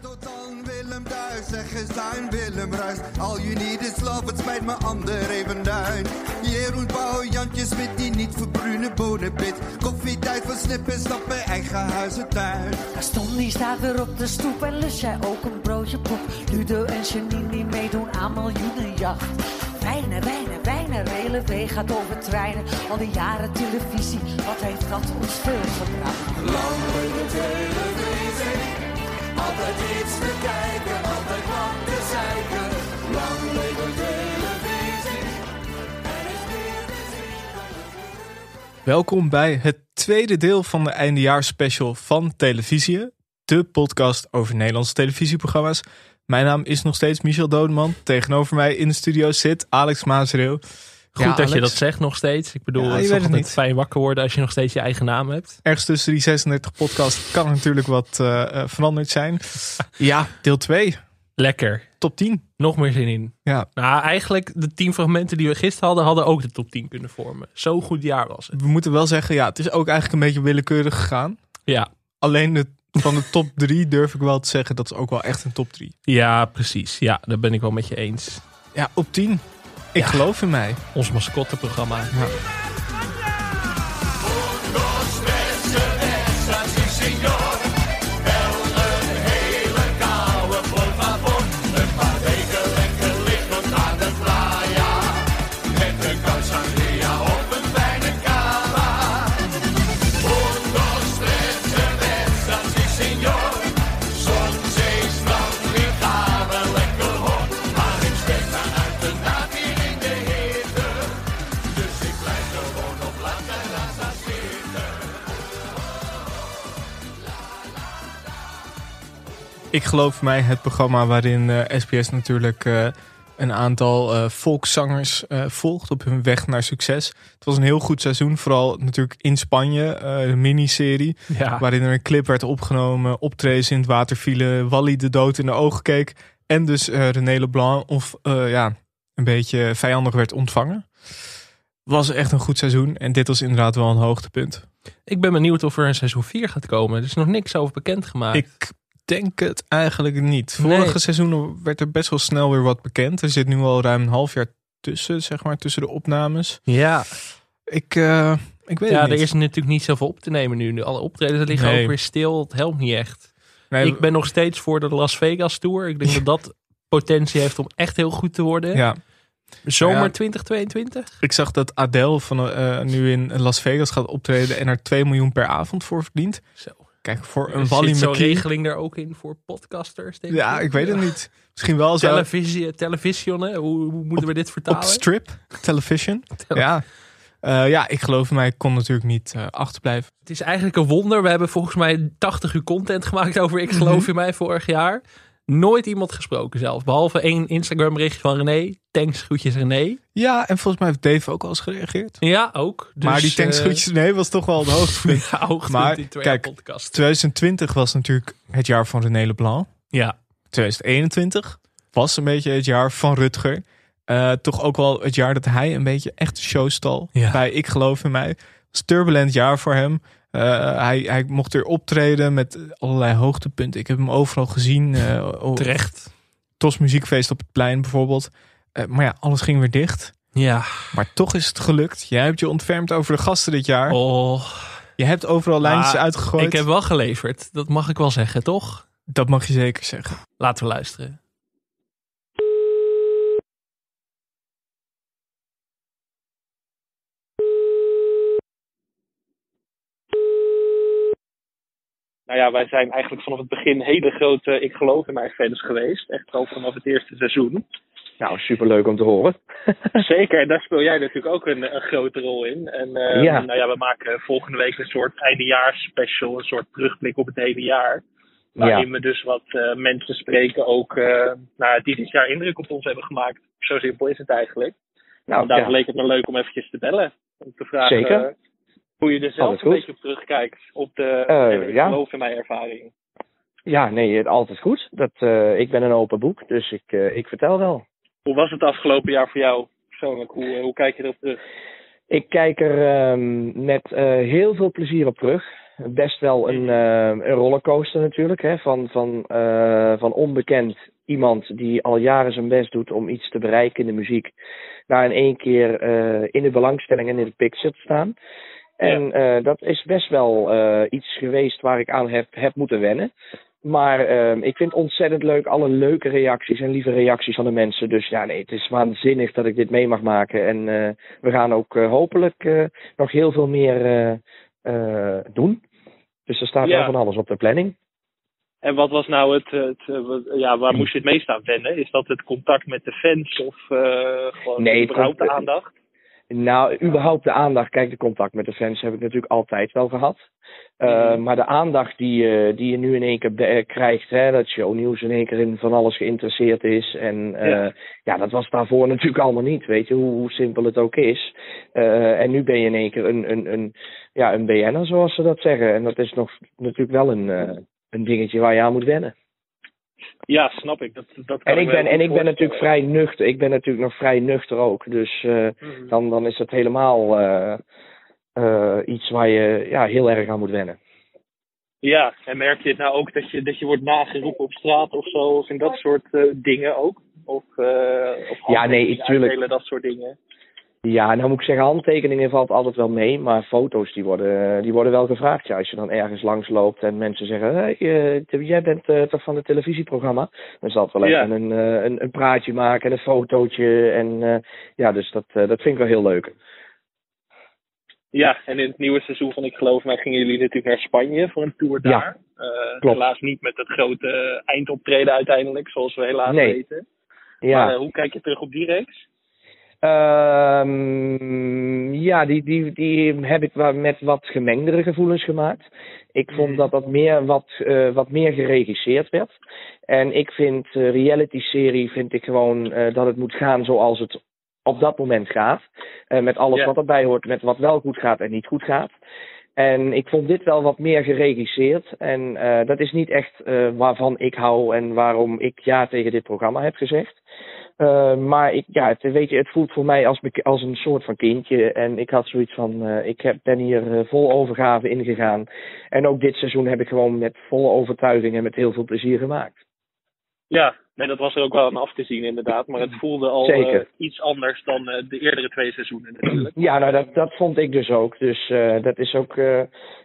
tot aan Willem Duis, zeg eens zijn Willem Ruis. All you need is love, het spijt me ander even duin. Jeroen Pauw, Jantje Smit, die niet voor brune bonen bidt. Koffietijd voor snippen, stappen, eigen huizen tuin. Gaston die staat weer op de stoep en lust jij ook een broodje poep. Ludo en Janine die meedoen aan miljoenenjacht. Wijnen, wijnen, wijnen, wee gaat over treinen. Al die jaren televisie, wat heeft dat ons veel gebracht? Lang leven televisie, Welkom bij het tweede deel van de eindejaarsspecial van Televisie. De podcast over Nederlandse televisieprogramma's. Mijn naam is nog steeds Michel Dodeman. Tegenover mij in de studio zit Alex Maasreel. Goed Ja, dat je dat zegt nog steeds. Ik bedoel, Ja, het je is het altijd niet. fijn wakker worden als je nog steeds je eigen naam hebt. Ergens tussen die 36 podcast kan natuurlijk wat eh, veranderd zijn. Ja, deel 2. Lekker. Top 10. Nog meer zin in. Ja, Nou, eigenlijk de 10 fragmenten die we gisteren hadden, hadden ook de top 10 kunnen vormen. Zo goed jaar was het. we moeten wel zeggen, ja, het is ook eigenlijk een beetje willekeurig gegaan. Ja, Alleen de, van de top 3 durf ik wel te zeggen, dat is ook wel echt een top 3. ja precies. Ja, daar ben ik wel met je eens. Ja, op 10. Ik Ja. geloof in mij. Ons mascotteprogramma. Ik geloof mij het programma waarin eh, SBS natuurlijk eh, een aantal eh, volkszangers volgt op hun weg naar succes. Het was een heel goed seizoen, vooral natuurlijk in Spanje, een miniserie. Ja, Waarin er een clip werd opgenomen, optredens in het water vielen, Wally de dood in de ogen keek. En dus René Leblanc of, ja, een beetje vijandig werd ontvangen. Was echt een goed seizoen en dit was inderdaad wel een hoogtepunt. ik ben benieuwd of er een seizoen 4 gaat komen. Er is nog niks over bekendgemaakt. Ik denk het eigenlijk niet. Vorige Nee. seizoenen werd er best wel snel weer wat bekend. Er zit nu al ruim een half jaar tussen, zeg maar, tussen de opnames. Ja, Ik, eh, ik weet ja het er is natuurlijk niet zoveel op te nemen nu. Alle optredens liggen Nee. ook weer stil. Het helpt niet echt. Nee, ik ben nog steeds voor de Las Vegas Tour. Ik denk dat dat potentie heeft om echt heel goed te worden. ja, Zomer Ja. 2022? ik zag dat Adele van, eh, nu in Las Vegas gaat optreden en er 2 miljoen per avond voor verdient. Zo. Kijk, voor een zit zo'n regeling daar ook in voor podcasters? Denk Ja, ik weet het niet. Misschien wel zo Televisie, television, hè? Hoe, hoe moeten we dit vertalen? op strip, television. Ja. Eh, ja, ik geloof mij, ik kon natuurlijk niet eh, achterblijven. Het is eigenlijk een wonder. We hebben volgens mij 80 uur content gemaakt over Ik geloof Mhm. in mij vorig jaar. Nooit iemand gesproken zelf. Behalve één Instagram berichtje van René. Thanks, groetjes René. Ja, en volgens mij heeft Dave ook al eens gereageerd. Ja, ook. Dus, maar die tanks eh, groetjes, nee, was toch wel het hoogtepunt. Ja, hoogtepunt Maar, in twee kijk, podcast. 2020 was natuurlijk het jaar van René Leblanc. Ja, 2021 was een beetje het jaar van Rutger. Eh, toch ook wel het jaar dat hij een beetje echt de show stal. Ja. Bij Ik Geloof in Mij. Het was turbulent jaar voor hem. Eh, hij, hij mocht weer optreden met allerlei hoogtepunten. Ik heb hem overal gezien. eh op terecht. Tos Muziekfeest op het plein bijvoorbeeld. Eh, maar ja, alles ging weer dicht. Ja. Maar toch is het gelukt. Jij hebt je ontfermd over de gasten dit jaar. Oh, Je hebt overal lijntjes uitgegooid. ik heb wel geleverd. Dat mag ik wel zeggen, toch? Dat mag je zeker zeggen. Laten we luisteren. Nou ja, wij zijn eigenlijk vanaf het begin hele grote Ik geloof in mij fans geweest. Echt al vanaf het eerste seizoen. Nou, superleuk om te horen. Zeker, en daar speel jij natuurlijk ook een, een grote rol in. En eh, Ja. nou ja, we maken volgende week een soort eindejaars-special, een soort terugblik op het hele jaar. Waarin Ja. we dus wat eh, mensen spreken ook, eh, nou, die dit jaar indruk op ons hebben gemaakt. Zo simpel is het eigenlijk. Nou, Daarom ja. leek het me leuk om eventjes te bellen. Om te vragen Zeker. Hoe je er zelf een goed. beetje op terugkijkt. Op de Ik ja. geloof in mijn ervaring. ja, nee, altijd goed. Dat, eh, ik ben een open boek, dus ik, eh, ik vertel wel. Hoe was het afgelopen jaar voor jou persoonlijk? Hoe, hoe kijk je erop terug? Ik kijk er ehm, met heel veel plezier op terug. best wel een, eh, een rollercoaster natuurlijk. Hè? Van, van, van onbekend iemand die al jaren zijn best doet om iets te bereiken in de muziek. Naar in één keer in de belangstelling en in de picture te staan. En eh, dat is best wel eh, iets geweest waar ik aan heb, heb moeten wennen. Maar ehm, ik vind ontzettend leuk, alle leuke reacties en lieve reacties van de mensen. Dus ja, nee, het is waanzinnig dat ik dit mee mag maken. En eh, we gaan ook hopelijk nog heel veel meer doen. Dus er staat Ja. wel van alles op de planning. En wat was nou het, het ja, waar moest je het meest aan wennen? Is dat het contact met de fans of gewoon Nee, de aandacht? Nou, überhaupt de aandacht. Kijk, de contact met de fans heb ik natuurlijk altijd wel gehad. Uh, Mhm. Maar de aandacht die, uh, die je nu in één keer eh, krijgt, hè, dat shownieuws in één keer in van alles geïnteresseerd is. En Ja. ja. dat was daarvoor natuurlijk allemaal niet, weet je, hoe, hoe simpel het ook is. En nu ben je in één keer een, een, een, ja, een BN'er, zoals ze dat zeggen. En dat is nog natuurlijk wel een, een dingetje waar je aan moet wennen. Ja, snap ik. Dat, dat kan En ik ben, en ik ben natuurlijk vrij nuchter. Ik ben natuurlijk nog vrij nuchter ook. Dus uh, Mhm. dan, dan is dat helemaal uh, uh, iets waar je ja, heel erg aan moet wennen. Ja, en merk je het nou ook dat je, dat je wordt nageroepen op straat of zo? Of in dat soort dingen ook? Of, of ja, nee, natuurlijk. dat soort dingen? Ja, nou moet ik zeggen, handtekeningen valt altijd wel mee, maar foto's die worden, die worden wel gevraagd. Ja, als je dan ergens langs loopt en mensen zeggen, hey, uh, jij bent uh, toch van het televisieprogramma? Dan zal het wel Ja. even een, uh, een, een praatje maken en een fotootje. En ja, dus dat, dat vind ik wel heel leuk. Ja, en in het nieuwe seizoen van Ik Geloof Mij gingen jullie natuurlijk naar Spanje voor een tour daar. Ja. Helaas niet met het grote eindoptreden uiteindelijk, zoals we helaas Nee. weten. Ja. Maar hoe kijk je terug op die reeks? Um, ja, die, die, die heb ik met wat gemengdere gevoelens gemaakt. Ik vond dat dat meer wat, uh, wat meer geregisseerd werd. En ik vind uh, reality-serie vind ik gewoon uh, dat het moet gaan zoals het op dat moment gaat. Met alles wat erbij hoort, met wat wel goed gaat en niet goed gaat. En ik vond dit wel wat meer geregisseerd. En uh, dat is niet echt uh, waarvan ik hou en waarom ik ja tegen dit programma heb gezegd. Uh, maar ik, ja, het, weet je, het voelt voor mij als, als een soort van kindje. En ik had zoiets van, ik heb, ben hier vol overgave ingegaan. En ook dit seizoen heb ik gewoon met volle overtuiging en met heel veel plezier gemaakt. Ja, nee, dat was er ook wel aan af te zien inderdaad. Maar het voelde al uh, iets anders dan uh, de eerdere twee seizoenen natuurlijk. Ja, nou dat, dat vond ik dus ook. Dus uh, dat is ook,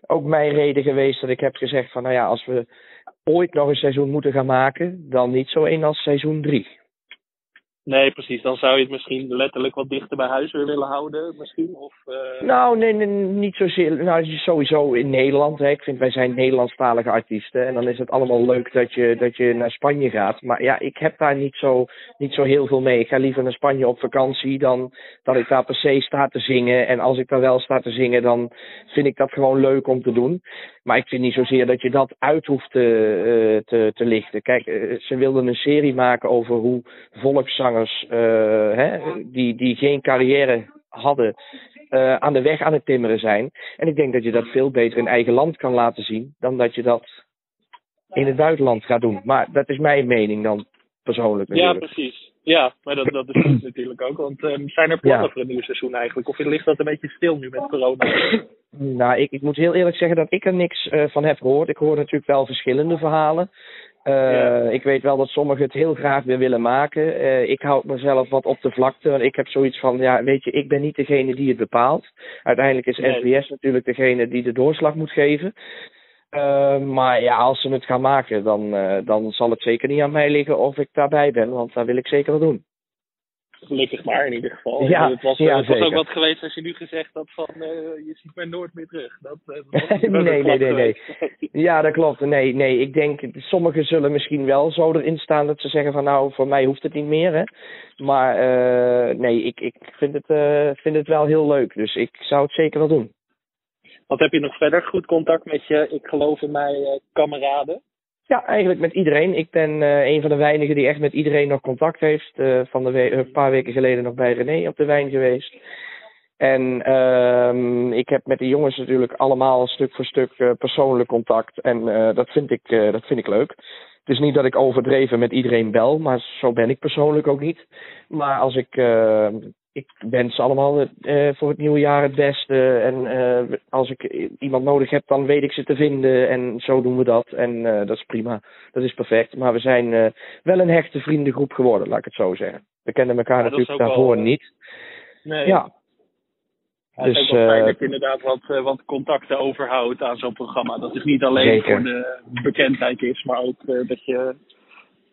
ook mijn reden geweest dat ik heb gezegd van, nou ja, als we ooit nog een seizoen moeten gaan maken, dan niet zo één als seizoen drie. Nee, precies. Dan zou je het misschien letterlijk wat dichter bij huis weer willen houden, misschien? Of, uh... Nou, nee, nee, niet zozeer. Nou, sowieso in Nederland. Ik vind, wij zijn Nederlandstalige artiesten. En dan is het allemaal leuk dat je, dat je naar Spanje gaat. Maar ja, ik heb daar niet zo, niet zo heel veel mee. Ik ga liever naar Spanje op vakantie dan dat ik daar per se sta te zingen. En als ik daar wel sta te zingen, dan vind ik dat gewoon leuk om te doen. Maar ik vind niet zozeer dat je dat uit hoeft te, uh, te, te lichten. Kijk, uh, ze wilden een serie maken over hoe volkszangers uh, hè, die, die geen carrière hadden, uh, aan de weg aan het timmeren zijn. En ik denk dat je dat veel beter in eigen land kan laten zien dan dat je dat in het buitenland gaat doen. Maar dat is mijn mening dan persoonlijk Ja, precies. Ja, maar dat, dat is goed natuurlijk ook. Want um, zijn er plannen Ja. voor een nieuw seizoen eigenlijk? Of ligt dat een beetje stil nu met corona? Nou, ik, ik moet heel eerlijk zeggen dat ik er niks uh, van heb gehoord. Ik hoor natuurlijk wel verschillende verhalen. Ja. Ik weet wel dat sommigen het heel graag weer willen maken. Uh, ik houd mezelf wat op de vlakte. Want ik heb zoiets van, ja, weet je, ik ben niet degene die het bepaalt. Uiteindelijk is Nee. SBS natuurlijk degene die de doorslag moet geven. Uh, maar ja, als ze het gaan maken, dan, uh, dan zal het zeker niet aan mij liggen of ik daarbij ben. Want dat wil ik zeker wel doen. Gelukkig maar in ieder geval. Ja, het was, ja, het was ook wat geweest als je nu gezegd had van uh, je ziet mij nooit meer terug. Dat, dat was Nee, nee, nee. Ja, dat klopt. Nee, nee, ik denk, sommigen zullen misschien wel zo erin staan dat ze zeggen van nou, voor mij hoeft het niet meer. Hè? Maar uh, nee, ik, ik vind, het, uh, vind het wel heel leuk. Dus ik zou het zeker wel doen. Want heb je nog verder goed contact met je, ik geloof in mij, uh, kameraden? Ja, eigenlijk met iedereen. Ik ben uh, een van de weinigen die echt met iedereen nog contact heeft. Uh, van de een paar weken geleden nog bij René op de wijn geweest. En uh, ik heb met de jongens natuurlijk allemaal stuk voor stuk persoonlijk contact. En dat, vind ik, dat vind ik leuk. Het is niet dat ik overdreven met iedereen bel, maar zo ben ik persoonlijk ook niet. Maar als ik uh, ik wens allemaal eh, voor het nieuwe jaar het beste. En eh, als ik iemand nodig heb, dan weet ik ze te vinden. En zo doen we dat. En eh, dat is prima. Dat is perfect. Maar we zijn wel een hechte vriendengroep geworden, laat ik het zo zeggen. We kenden elkaar Ja, natuurlijk daarvoor niet. Nee. Ja, Ja, het is Dus, ook wel fijn dat je inderdaad wat, wat contacten overhoudt aan zo'n programma. Dat is niet alleen Zeker. voor de bekendheid is, maar ook dat je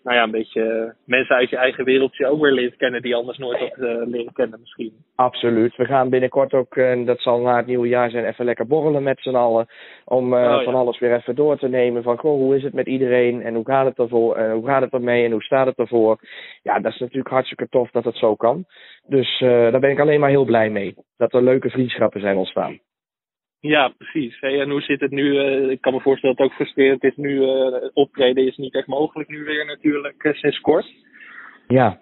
nou ja, een beetje mensen uit je eigen wereldje ook weer leert kennen die anders nooit had eh, leren kennen misschien. absoluut. We gaan binnenkort ook, eh, en dat zal na het nieuwe jaar zijn, even lekker borrelen met z'n allen. Om eh, Oh, ja. van alles weer even door te nemen. Van, goh, hoe is het met iedereen? En hoe gaat het ervoor? En hoe gaat het ermee? En hoe staat het ervoor? Ja, dat is natuurlijk hartstikke tof dat het zo kan. Dus eh, daar ben ik alleen maar heel blij mee. Dat er leuke vriendschappen zijn ontstaan. Ja, precies. Hey, en hoe zit het nu? eh, ik kan me voorstellen dat het ook frustrerend is nu. eh, optreden is niet echt mogelijk nu weer natuurlijk eh, sinds kort. Ja,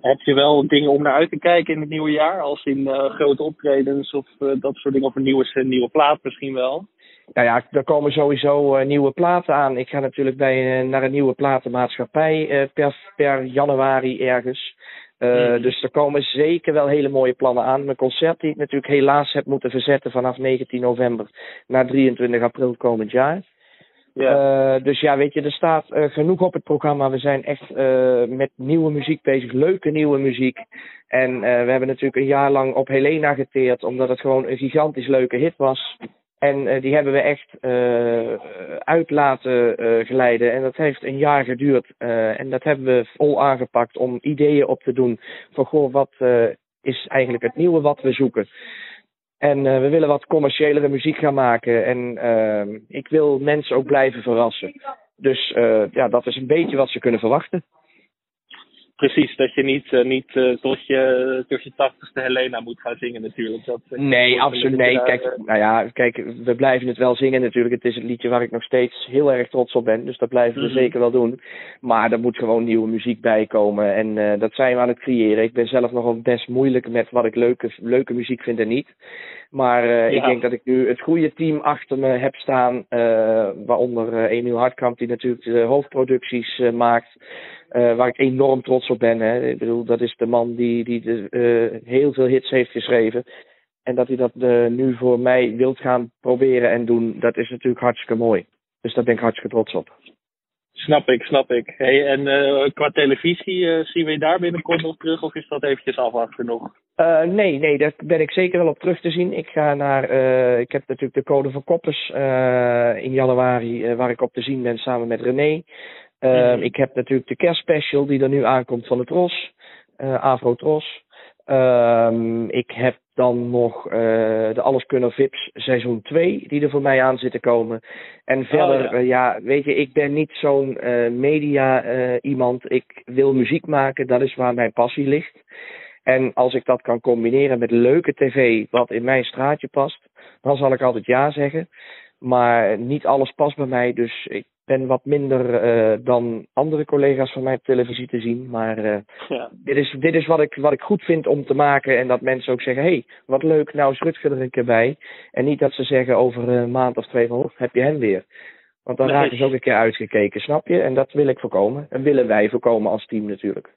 Heb je wel dingen om naar uit te kijken in het nieuwe jaar? Als in grote optredens of dat soort dingen. Of een nieuwe, nieuwe plaat misschien wel. Nou ja, er komen sowieso nieuwe platen aan. Ik ga natuurlijk bij, naar een nieuwe platenmaatschappij per, per januari ergens. Eh, Mhm. Dus er komen zeker wel hele mooie plannen aan. Mijn concert die ik natuurlijk helaas heb moeten verzetten vanaf 19 november naar 23 april komend jaar. Ja. Eh, dus ja, weet je, er staat eh, genoeg op het programma. We zijn echt met nieuwe muziek bezig, leuke nieuwe muziek. En we hebben natuurlijk een jaar lang op Helena geteerd, omdat het gewoon een gigantisch leuke hit was. En eh, die hebben we echt eh, uit laten eh, glijden. En dat heeft een jaar geduurd. En dat hebben we vol aangepakt om ideeën op te doen. Van goh, wat is eigenlijk het nieuwe wat we zoeken? En we willen wat commerciëlere muziek gaan maken. En ik wil mensen ook blijven verrassen. Dus ja, dat is een beetje wat ze kunnen verwachten. Precies, dat je niet, eh, niet eh, tot, je, tot je tachtigste Helena moet gaan zingen natuurlijk. Dat, eh, Nee, absoluut. Nee, daar, kijk, eh, nou ja, kijk, we blijven het wel zingen natuurlijk. Het is een liedje waar ik nog steeds heel erg trots op ben. Dus dat blijven we Mhm. zeker wel doen. Maar er moet gewoon nieuwe muziek bij komen. En eh, dat zijn we aan het creëren. Ik ben zelf nogal best moeilijk met wat ik leuke, leuke muziek vind en niet. Maar eh, ik denk dat ik nu het goede team achter me heb staan. eh, waaronder eh, Emiel Hartkamp, die natuurlijk de hoofdproducties eh, maakt. Eh, waar ik enorm trots op ben. Hè. Ik bedoel, dat is de man die, die de, eh, heel veel hits heeft geschreven. En dat hij dat eh, nu voor mij wilt gaan proberen en doen, dat is natuurlijk hartstikke mooi. Dus daar ben ik hartstikke trots op. Snap ik, snap ik. Hey, en qua televisie, zien we je daar binnenkort nog terug of is dat eventjes afwachten nog? Nee, nee, daar ben ik zeker wel op terug te zien. Ik ga naar, ik heb natuurlijk de Code van Koppers in januari, waar ik op te zien ben samen met René. Eh, Mhm. Ik heb natuurlijk de kerstspecial die er nu aankomt van het Tros, eh Afro Tros. Ehm, ik heb dan nog eh, de Alleskunner Vips seizoen 2, die er voor mij aan zit te komen. En verder, ja. eh, ja, weet je, ik ben niet zo'n media iemand. Ik wil muziek maken, dat is waar mijn passie ligt. En als ik dat kan combineren met leuke tv, wat in mijn straatje past, dan zal ik altijd ja zeggen. Maar niet alles past bij mij, dus ik ben wat minder eh, dan andere collega's van mij op televisie te zien. Maar eh, Ja. dit is, dit is wat, ik, wat ik goed vind om te maken. En dat mensen ook zeggen, hé, hey, wat leuk, nou is Rutger er een keer bij. En niet dat ze zeggen over een maand of twee van, oh, heb je hem weer. Want dan Nee. raken ze ook een keer uitgekeken, snap je? En dat wil ik voorkomen. En willen wij voorkomen als team natuurlijk.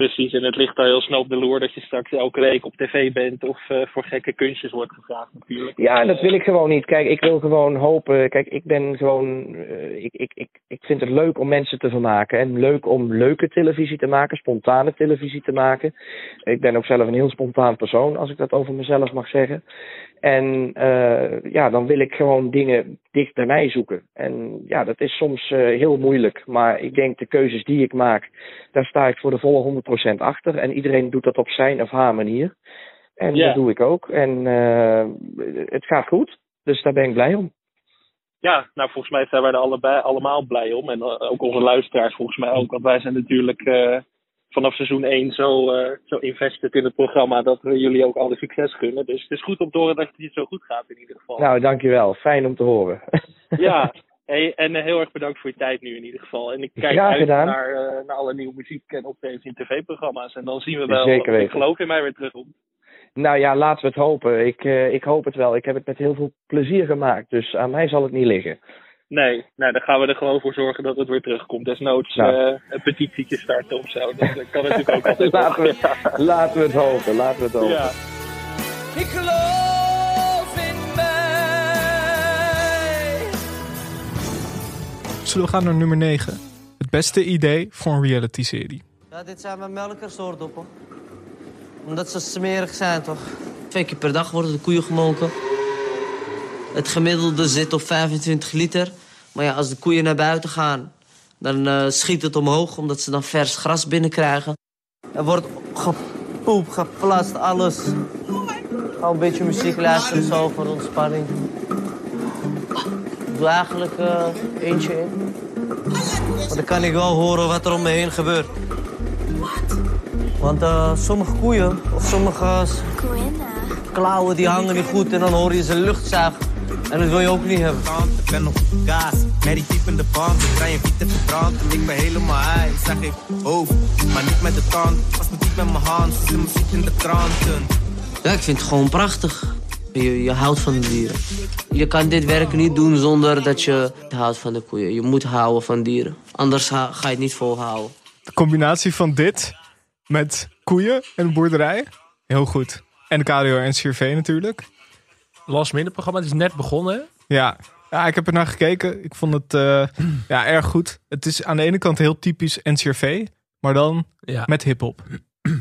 Precies, en het ligt al heel snel op de loer dat je straks elke week op tv bent of eh, voor gekke kunstjes wordt gevraagd natuurlijk. Ja, en dat wil ik gewoon niet. Kijk, ik wil gewoon hopen. Kijk, ik ben gewoon. eh, ik, ik, ik, ik vind het leuk om mensen te vermaken. En leuk om leuke televisie te maken, spontane televisie te maken. Ik ben ook zelf een heel spontaan persoon, als ik dat over mezelf mag zeggen. En eh, ja, dan wil ik gewoon dingen dicht bij mij zoeken. En ja, dat is soms eh, heel moeilijk. Maar ik denk de keuzes die ik maak, daar sta ik voor de volle 100% achter. En iedereen doet dat op zijn of haar manier. En Ja. dat doe ik ook. En eh, het gaat goed. Dus daar ben ik blij om. Ja, nou volgens mij zijn wij er allebei, allemaal blij om. En ook onze luisteraars volgens mij ook. Want wij zijn natuurlijk vanaf seizoen 1 zo, eh, zo invested in het programma dat we jullie ook alle succes gunnen. Dus het is goed om te horen dat het zo goed gaat in ieder geval. Nou, dankjewel. Fijn om te horen. Ja, hey, en eh, heel erg bedankt voor je tijd nu in ieder geval. En ik kijk Graag uit naar, eh, naar alle nieuwe muziek en optredens in tv-programma's. En dan zien we wel Zeker ik geloof in mij weer terug op. nou ja, laten we het hopen. Ik, ik hoop het wel. Ik heb het met heel veel plezier gemaakt. Dus aan mij zal het niet liggen. Nee, nou, dan gaan we er gewoon voor zorgen dat het weer terugkomt. Desnoods Nou. eh, een petitietje starten of zo. Dat, dat kan natuurlijk ook altijd. Laten we, laten we het hopen, laten we het hopen. Ja. Ik geloof in mij. Zullen we gaan naar nummer 9? Het beste idee voor een reality-serie. Ja, dit zijn mijn melkersoordoppen. Omdat ze smerig zijn, toch? Twee keer per dag worden de koeien gemolken. Het gemiddelde zit op 25 liter. Maar ja, als de koeien naar buiten gaan, dan eh, schiet het omhoog... omdat ze dan vers gras binnenkrijgen. Er wordt gepoept, geplast, alles. Gewoon een beetje muziek luisteren zo voor ontspanning. Ik doe eigenlijk eh, eentje in. Maar dan kan ik wel horen wat er om me heen gebeurt. Want eh, sommige koeien of sommige klauwen die hangen niet goed en dan hoor je ze luchtzuigen. En dat wil je ook niet hebben. Ik ben op kaas, met die diep in de band. Ik rij je wiet te verbrand. Ik ben helemaal high. Ik zeg ik hoofd, maar niet met de tand. Pas me diep met mijn hand, ze me ziet in de kranten. Ja, ik vind het gewoon prachtig. Je, je houdt van de dieren. Je kan dit werk niet doen zonder dat je houdt van de koeien. Je moet houden van dieren. Anders ga je het niet volhouden. De combinatie van dit met koeien en boerderij. Heel goed. En de KRO en CRV natuurlijk. Last Minute programma, het is net begonnen. Ja. ja, ik heb er naar gekeken. Ik vond het eh, ja, erg goed. Het is aan de ene kant heel typisch NCRV, maar dan Ja, met hip-hop.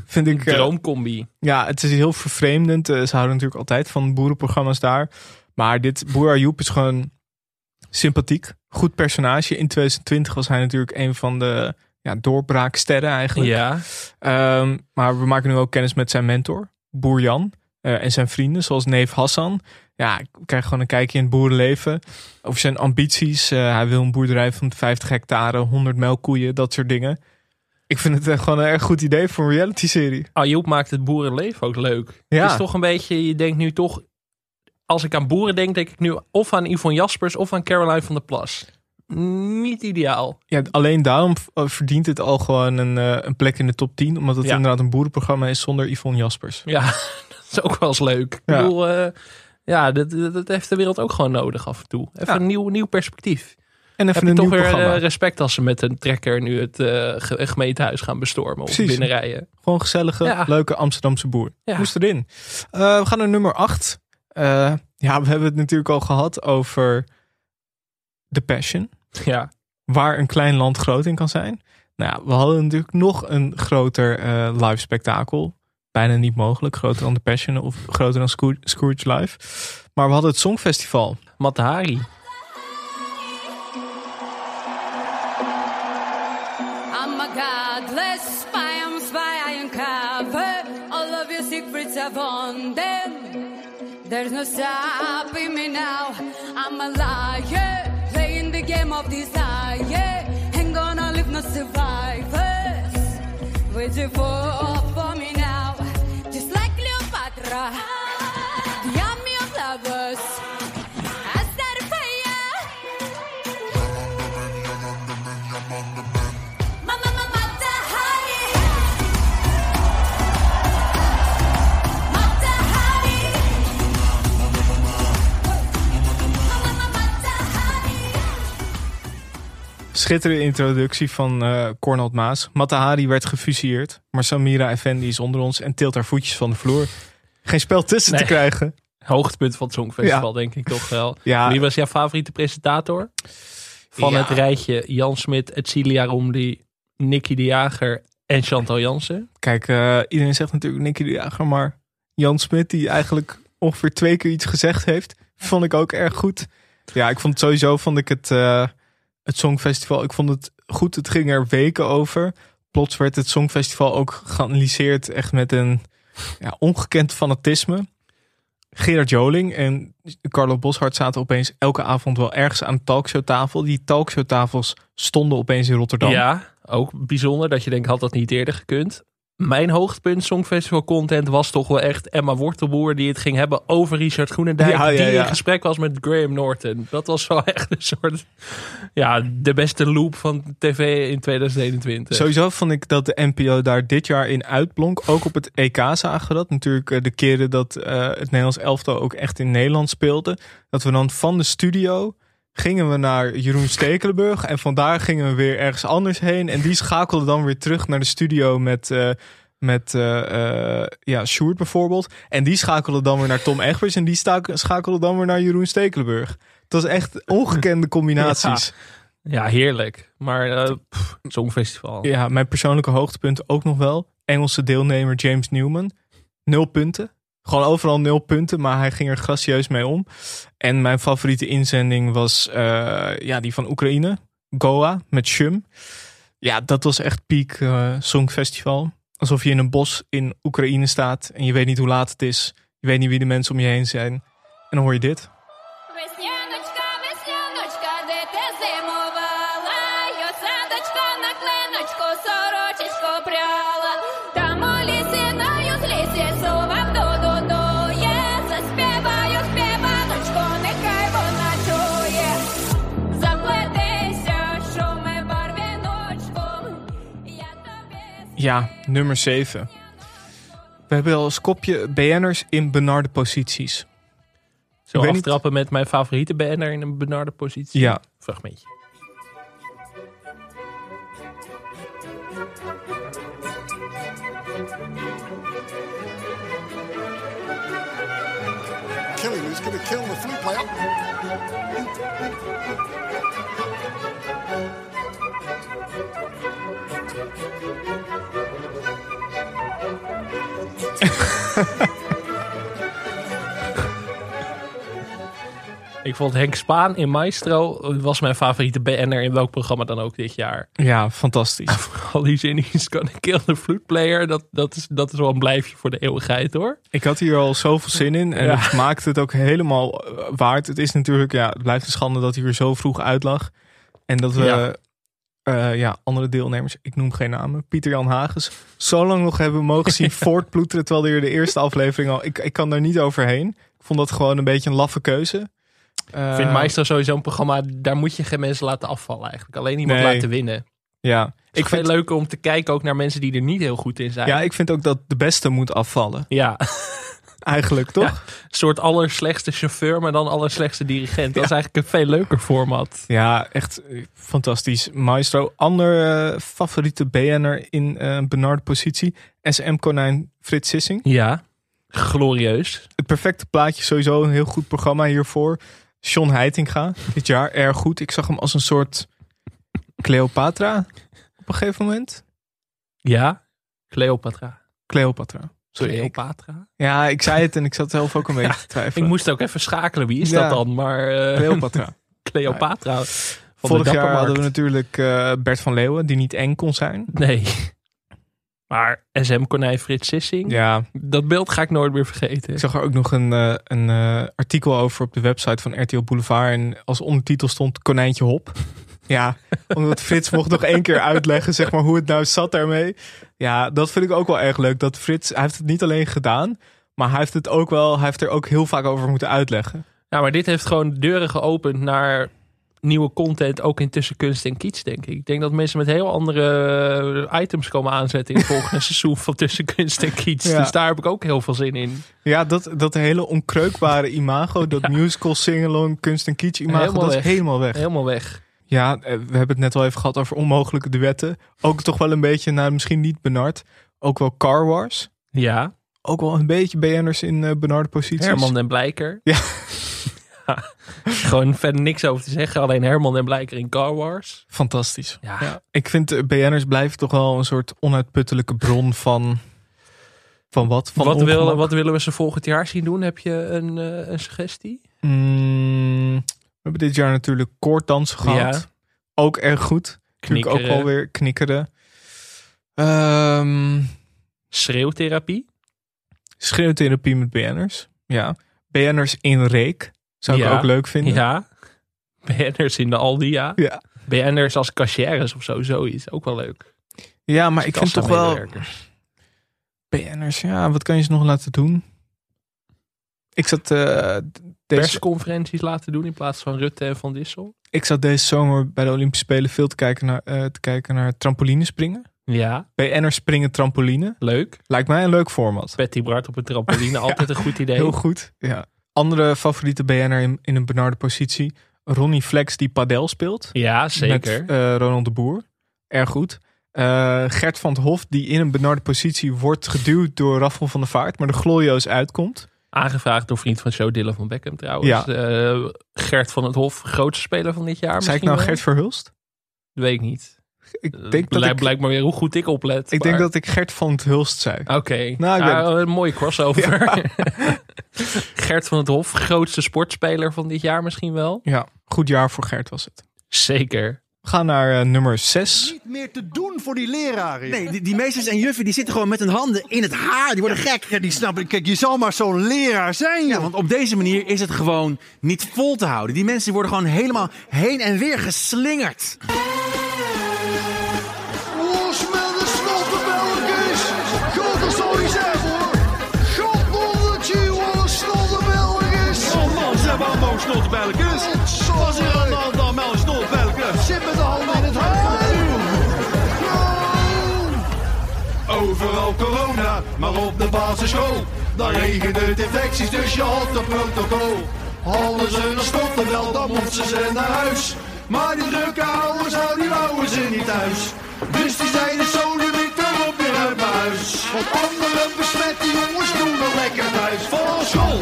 Vind ik. eh, droomcombi. ja, het is heel vervreemdend. Eh, ze houden natuurlijk altijd van boerenprogramma's daar. Maar dit Boer Ayoub is gewoon sympathiek. Goed personage. In 2020 was hij natuurlijk een van de ja, doorbraaksterren eigenlijk. Ja, Ehm, maar we maken nu ook kennis met zijn mentor, Boer Jan. Eh, en zijn vrienden, zoals neef Hassan. Ja, ik krijg gewoon een kijkje in het boerenleven. Over zijn ambities. Eh, hij wil een boerderij van 50 hectare, 100 melkkoeien, dat soort dingen. Ik vind het echt gewoon een erg goed idee voor een reality-serie. Ayoub maakt het boerenleven ook leuk. Ja. Het is toch een beetje, je denkt nu toch... Als ik aan boeren denk, denk ik nu of aan Yvonne Jaspers of aan Caroline van der Plas. Niet ideaal. Ja, alleen daarom eh, verdient het al gewoon een, eh, een plek in de top 10. Omdat het Ja. inderdaad een boerenprogramma is zonder Yvonne Jaspers. Ja, is ook wel eens leuk. Ik Ja. bedoel, eh, ja, dat, heeft de wereld ook gewoon nodig af en toe. Even Ja. een nieuw, nieuw perspectief. En even Heb je een toch weer eh, respect als ze met een trekker nu het eh, ge- gemeentehuis gaan bestormen of Precies. binnenrijden. Gewoon gezellige, Ja. leuke Amsterdamse boer. Ja. Moest erin. We gaan naar nummer 8. ja, we hebben het natuurlijk al gehad over The Passion. Ja, Waar een klein land groot in kan zijn. Nou ja, we hadden natuurlijk nog een groter live spektakel. Bijna niet mogelijk. Groter dan The Passion of groter dan Scroo- Scrooge Live. Maar we hadden het Songfestival. Matahari. I'm a godless spy, I'm spy, I uncover all of your secrets, I've on them. There's no stopping me now. I'm a liar, playing the game of desire. Ain't gonna leave no survivors. Waiting for, for me Schitterende introductie van eh Cornald Maas. Matahari werd gefusilleerd. Maar Samira Effendi is onder ons en tilt haar voetjes van de vloer. Geen spel tussen Nee. te krijgen. Hoogtepunt van het Songfestival, Ja. denk ik toch wel. Ja. Wie was jouw favoriete presentator? Van het rijtje Jan Smit, Etcilia Romli, Nicky de Jager en Chantal Jansen. Kijk, eh, iedereen zegt natuurlijk Nicky de Jager, maar Jan Smit, die eigenlijk ongeveer twee keer iets gezegd heeft, vond ik ook erg goed. Ja, ik vond sowieso, vond ik het, eh, het Songfestival, ik vond het goed. Het ging er weken over. Plots werd het Songfestival ook geanalyseerd echt met een ja, ongekend fanatisme. Gerard Joling en Carlo Boshart zaten opeens elke avond wel ergens aan de talkshowtafel. Die talkshowtafels stonden opeens in Rotterdam. Ja, ook bijzonder dat je denkt, had dat niet eerder gekund. Mijn hoogtepunt Songfestival content was toch wel echt Emma Wortelboer die het ging hebben over Richard Groenendijk. Ja, ja, die ja. in gesprek was met Graham Norton. Dat was wel echt een soort, ja, de beste loop van tv in 2021. Sowieso vond ik dat de NPO daar dit jaar in uitblonk. Ook op het EK zagen we dat. Natuurlijk eh, de keren dat eh, het Nederlands elftal ook echt in Nederland speelde. Dat we dan van de studio gingen we naar Jeroen Stekelenburg. En vandaar gingen we weer ergens anders heen. En die schakelde dan weer terug naar de studio met, eh met eh, eh, ja, Sjoerd bijvoorbeeld. En die schakelde dan weer naar Tom Egbers. En die schakelde dan weer naar Jeroen Stekelenburg. Dat is echt ongekende combinaties. Ja, heerlijk. Maar pff, Songfestival. Ja, mijn persoonlijke hoogtepunt ook nog wel. Engelse deelnemer James Newman. Nul punten. Gewoon overal nul punten, maar hij ging er gracieus mee om. En mijn favoriete inzending was eh, ja, die van Oekraïne. Goa met Shum. Ja, dat was echt piek uh, eh, songfestival. Alsof je in een bos in Oekraïne staat en je weet niet hoe laat het is. Je weet niet wie de mensen om je heen zijn. En dan hoor je dit. Ja, nummer 7. We hebben als kopje BN'ers in benarde posities. Zo Ik niet- aftrappen met mijn favoriete BN'er in een benarde positie. Ja. Fragmentje. Killing who's going to kill the flute player. Ik vond Henk Spaan in Maestro was mijn favoriete BN'er in welk programma dan ook dit jaar. Ja, fantastisch. Al die zin is kan ik kill the flute player. Dat, dat, is, dat is wel een blijfje voor de eeuwigheid hoor. Ik had hier al zoveel zin in en Ja. het maakt het ook helemaal eh, waard. Het is natuurlijk, ja, het blijft een schande dat hij er zo vroeg uit lag. En dat we, Ja. Ja. ja, andere deelnemers, ik noem geen namen, Pieter Jan Hagens, zo lang nog hebben mogen zien voortploeteren. Terwijl er de eerste aflevering al, ik, ik kan daar niet overheen. Ik vond dat gewoon een beetje een laffe keuze. Ik vind Eh, Maestro sowieso een programma, daar moet je geen mensen laten afvallen eigenlijk. Alleen iemand Nee. laten winnen. Ja, Ik vind, het leuk om te kijken ook naar mensen die er niet heel goed in zijn. ja, ik vind ook dat de beste moet afvallen. Ja, Eigenlijk, toch? Een soort allerslechtste chauffeur, maar dan allerslechtste dirigent. Dat is eigenlijk een veel leuker format. Ja, echt eh, fantastisch. Maestro. Ander eh, favoriete BN'er in eh benarde positie. SM Konijn Frits Sissing. Ja, glorieus. Het perfecte plaatje, sowieso een heel goed programma hiervoor. John Heitinga, dit jaar erg goed. Ik zag hem als een soort Cleopatra op een gegeven moment. Ja, Cleopatra. Cleopatra. Sorry. ik- Cleopatra. ja, ik zei het en ik zat zelf ook een beetje te Ik twijfelen. moest ook even schakelen. Wie is dat dan? Maar eh, Cleopatra. Cleopatra. Vorig jaar hadden we natuurlijk eh, Bert van Leeuwen, die niet eng kon zijn. Nee. Maar SM Konijn Frits Sissing, Ja, dat beeld ga ik nooit meer vergeten. Ik zag er ook nog een, eh, een artikel over op de website van RTL Boulevard. En als ondertitel stond Konijntje Hop. Ja, omdat Frits mocht nog één keer uitleggen zeg maar, hoe het nou zat daarmee. Ja, dat vind ik ook wel erg leuk. Dat Frits, hij heeft het niet alleen gedaan. Maar hij heeft het ook wel, hij heeft er ook heel vaak over moeten uitleggen. Ja, maar dit heeft gewoon deuren geopend naar nieuwe content, ook in tussen kunst en kitsch, denk ik. Ik denk dat mensen met heel andere eh, items komen aanzetten in het volgende seizoen van tussen kunst en kitsch. Ja. Dus daar heb ik ook heel veel zin in. Ja, dat, dat hele onkreukbare imago, dat musical, sing-along, kunst en kitsch imago, Helemaal dat weg. is helemaal weg. Helemaal weg. Ja, eh, we hebben het net al even gehad over onmogelijke duetten. Ook toch wel een beetje, nou misschien niet benard, ook wel Car Wars. Ja, Ook wel een beetje BN'ers in eh benarde posities. Herman en Blijker. Ja. Ja. Gewoon verder niks over te zeggen. Alleen Herman en Blijker in Car Wars. Fantastisch. Ja. Ja, ik vind eh, BN'ers blijven toch wel een soort onuitputtelijke bron van... Van wat? Van Wat, willen, wat willen we ze volgend jaar zien doen? Heb je een, eh, een suggestie? Mm, hebben dit jaar natuurlijk koorddansen gehad. Ja. Ook erg goed. Natuurlijk ook Knikkeren. wel weer knikkeren. Ehm Schreeuwtherapie? schreeuwtherapie met BN'ers. Ja. BN'ers in reek. Zou ik ook leuk vinden. Ja. BN'ers in de Aldi, ja. Ja. BN'ers als cashiers of zo, zoiets. Ook wel leuk. Ja, maar ik vind toch wel... BN'ers, ja, wat kan je ze nog laten doen? Ik zat, eh, deze, Persconferenties laten doen in plaats van Rutte en Van Dissel. ik zat deze zomer bij de Olympische Spelen veel te kijken naar, eh, te kijken naar trampolinespringen. Ja, BN'ers springen trampoline. leuk. Lijkt mij een leuk format. Betty Bart op een trampoline, altijd een goed idee. Heel goed. Ja. Andere favoriete BN'er in, in een benarde positie. Ronnie Flex die padel speelt. Ja, zeker. Met eh, Ronald de Boer. Erg goed. Gert van het Hof die in een benarde positie wordt geduwd door Raffel van der Vaart. Maar de glorioos uitkomt. Aangevraagd door vriend van show Dylan van Beckham trouwens. Ja. Eh, Gert van het Hof, grootste speler van dit jaar Zei ik nou wel? Gert Verhulst? Dat weet ik niet. Ik Eh, denk dat ik, Blijkt maar weer hoe goed ik oplet. ik denk dat ik Gert van het Hulst zei. Oké, Nou, ben- Ah, een mooie crossover. Gert van het Hof, grootste sportspeler van dit jaar misschien wel. Ja, goed jaar voor Gert was het. Zeker. We gaan naar eh, nummer 6. Niet meer te doen voor die leraren. Nee, die, die meesters en juffen die zitten gewoon met hun handen in het haar. Die worden gek. Ja, die snappen. Kijk, je zal maar zo'n leraar zijn, Ja, want op deze manier is het gewoon niet vol te houden. Die mensen worden gewoon helemaal heen en weer geslingerd. Overal corona, maar op de basisschool. Dan regent het infecties, dus je had een protocol. Hadden ze een wel, dan moesten ze naar huis. Maar die drukke ouders, nou die wouden ze niet thuis. Dus die zeiden zo, nu ik erop weer uit mijn huis. Want andere besmette jongens doen nog lekker thuis. Van school,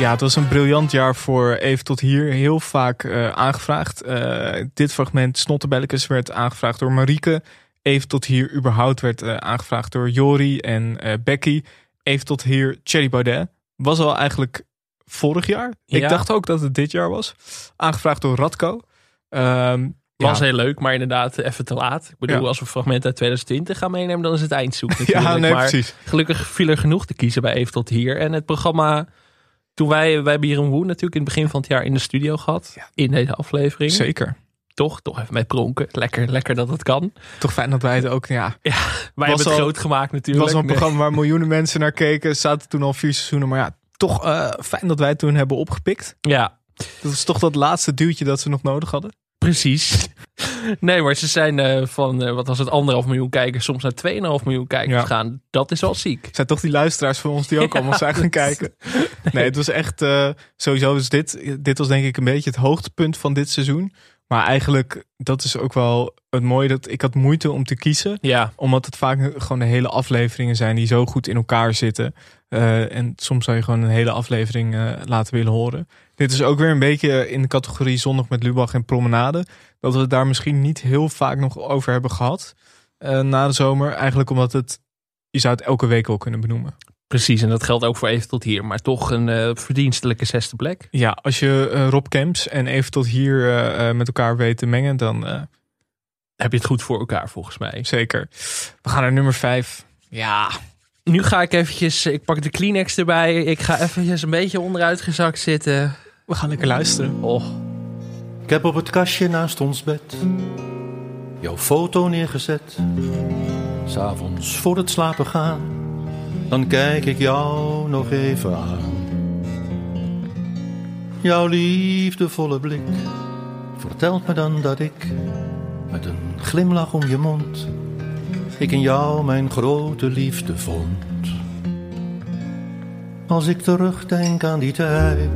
Ja, het was een briljant jaar voor Even tot hier. Heel vaak eh, aangevraagd. Eh, dit fragment, Snottebelletjes, werd aangevraagd door Marieke. Even tot hier überhaupt werd eh, aangevraagd door Jori en Becky. Even tot hier, Thierry Baudet. Was al eigenlijk vorig jaar. Ik dacht ook dat het dit jaar was. Aangevraagd door Radko. Ehm, Was ja. heel leuk, maar inderdaad even te laat. Ik bedoel, Ja. als we fragmenten uit 2020 gaan meenemen, dan is het eindzoek natuurlijk. Ja, nee, maar precies. gelukkig viel er genoeg te kiezen bij Even tot hier. En het programma, toen wij, wij hebben hier een Woe natuurlijk in het begin van het jaar in de studio gehad. In deze aflevering. Zeker. Toch, toch even met pronken. Lekker, lekker dat het kan. Toch fijn dat wij het ook, ja. Wij Was hebben het al- groot gemaakt Het natuurlijk. was al een Nee. programma waar miljoenen mensen naar keken. Zaten toen al vier seizoenen. Maar ja, toch eh, fijn dat wij het toen hebben opgepikt. Ja, Dat is toch dat laatste duwtje dat ze nog nodig hadden. Precies. Nee, maar ze zijn eh, van, eh, wat was het, anderhalf miljoen kijkers, soms naar 2,5 miljoen kijkers Ja. gegaan. Dat is wel ziek. Het zijn toch die luisteraars van ons die ook allemaal zijn gaan kijken. Nee, het was echt eh, sowieso is dit. Dit was denk ik een beetje het hoogtepunt van dit seizoen. Maar eigenlijk, dat is ook wel het mooie. Dat ik had moeite om te kiezen. Ja, Omdat het vaak gewoon de hele afleveringen zijn die zo goed in elkaar zitten. Eh, en soms zou je gewoon een hele aflevering eh, laten willen horen. Dit is ook weer een beetje in de categorie Zondag met Lubach en Promenade. Dat we het daar misschien niet heel vaak nog over hebben gehad. eh, na de zomer. Eigenlijk omdat het, je zou het elke week wel kunnen benoemen. Precies. En dat geldt ook voor even tot hier. Maar toch een eh, verdienstelijke zesde plek. Ja, als je eh, Rob Kemps en even tot hier eh, eh, met elkaar weet te mengen, dan eh, Heb je het goed voor elkaar volgens mij. zeker. We gaan naar nummer vijf. Ja, Nu ga ik eventjes, ik pak de Kleenex erbij. Ik ga eventjes een beetje onderuitgezakt zitten. we gaan lekker luisteren. Oh, Ik heb op het kastje naast ons bed jouw foto neergezet. S'avonds voor het slapen gaan, dan kijk ik jou nog even aan. Jouw liefdevolle blik vertelt me dan dat ik met een glimlach om je mond, ik in jou mijn grote liefde vond. Als ik terugdenk aan die tijd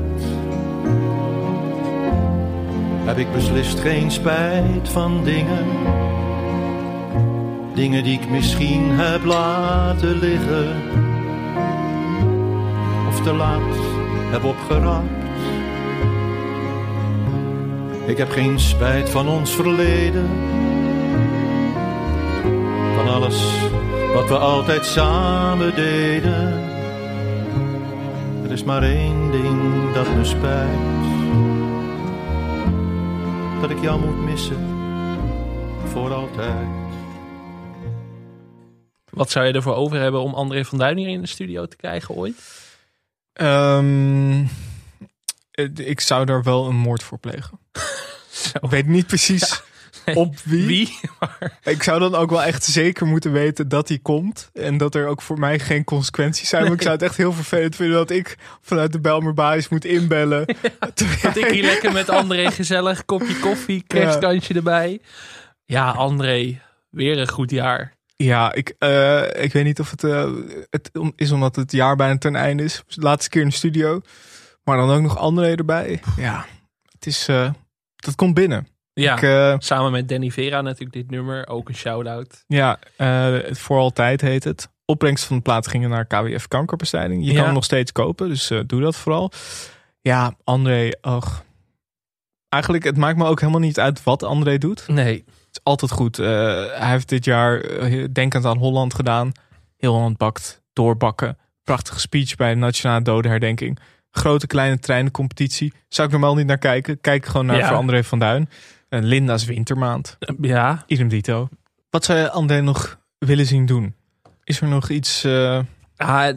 heb ik beslist geen spijt van dingen. Dingen die ik misschien heb laten liggen. Te laat heb opgeraapt. Ik heb geen spijt van ons verleden. Van alles wat we altijd samen deden. Er is maar één ding dat me spijt dat ik jou moet missen voor altijd. wat zou je ervoor over hebben om André van Duin hier in de studio te krijgen ooit? Ehm, eh, ik zou daar wel een moord voor plegen. Ik weet niet precies op wie. Wie? Ik zou dan ook wel echt zeker moeten weten dat hij komt. En dat er ook voor mij geen consequenties zijn. Maar ik zou het echt heel vervelend vinden dat ik vanuit de Belmerbaas moet inbellen. Terwijl Dat ik hier lekker met André gezellig kopje koffie, kerstkansje erbij. Ja, André, Weer een goed jaar. Ja, ik, eh, ik weet niet of het, eh, het om- is omdat het jaar bijna ten einde is. De laatste keer in de studio. Maar dan ook nog André erbij. Ja, het is, eh, dat komt binnen. Ja, Ik, samen met Danny Vera natuurlijk dit nummer. Ook een shout-out. ja, het voor altijd heet het. Opbrengst van de plaat gingen naar KWF kankerbestrijding. Je Ja. kan hem nog steeds kopen, dus doe dat vooral. Ja, André, och. Eigenlijk, het maakt me ook helemaal niet uit wat André doet. Nee. Het is altijd goed. Eh, hij heeft dit jaar eh, denkend aan Holland gedaan. Heel Holland bakt, doorbakken. Prachtige speech bij de Nationale Dodenherdenking. Grote kleine treinencompetitie. Zou ik normaal niet naar kijken. Kijk gewoon naar Ja. voor André van Duin. En Linda's wintermaand. Ja. Idem dito. Wat zou je André nog willen zien doen? Is er nog iets... eh, Ah,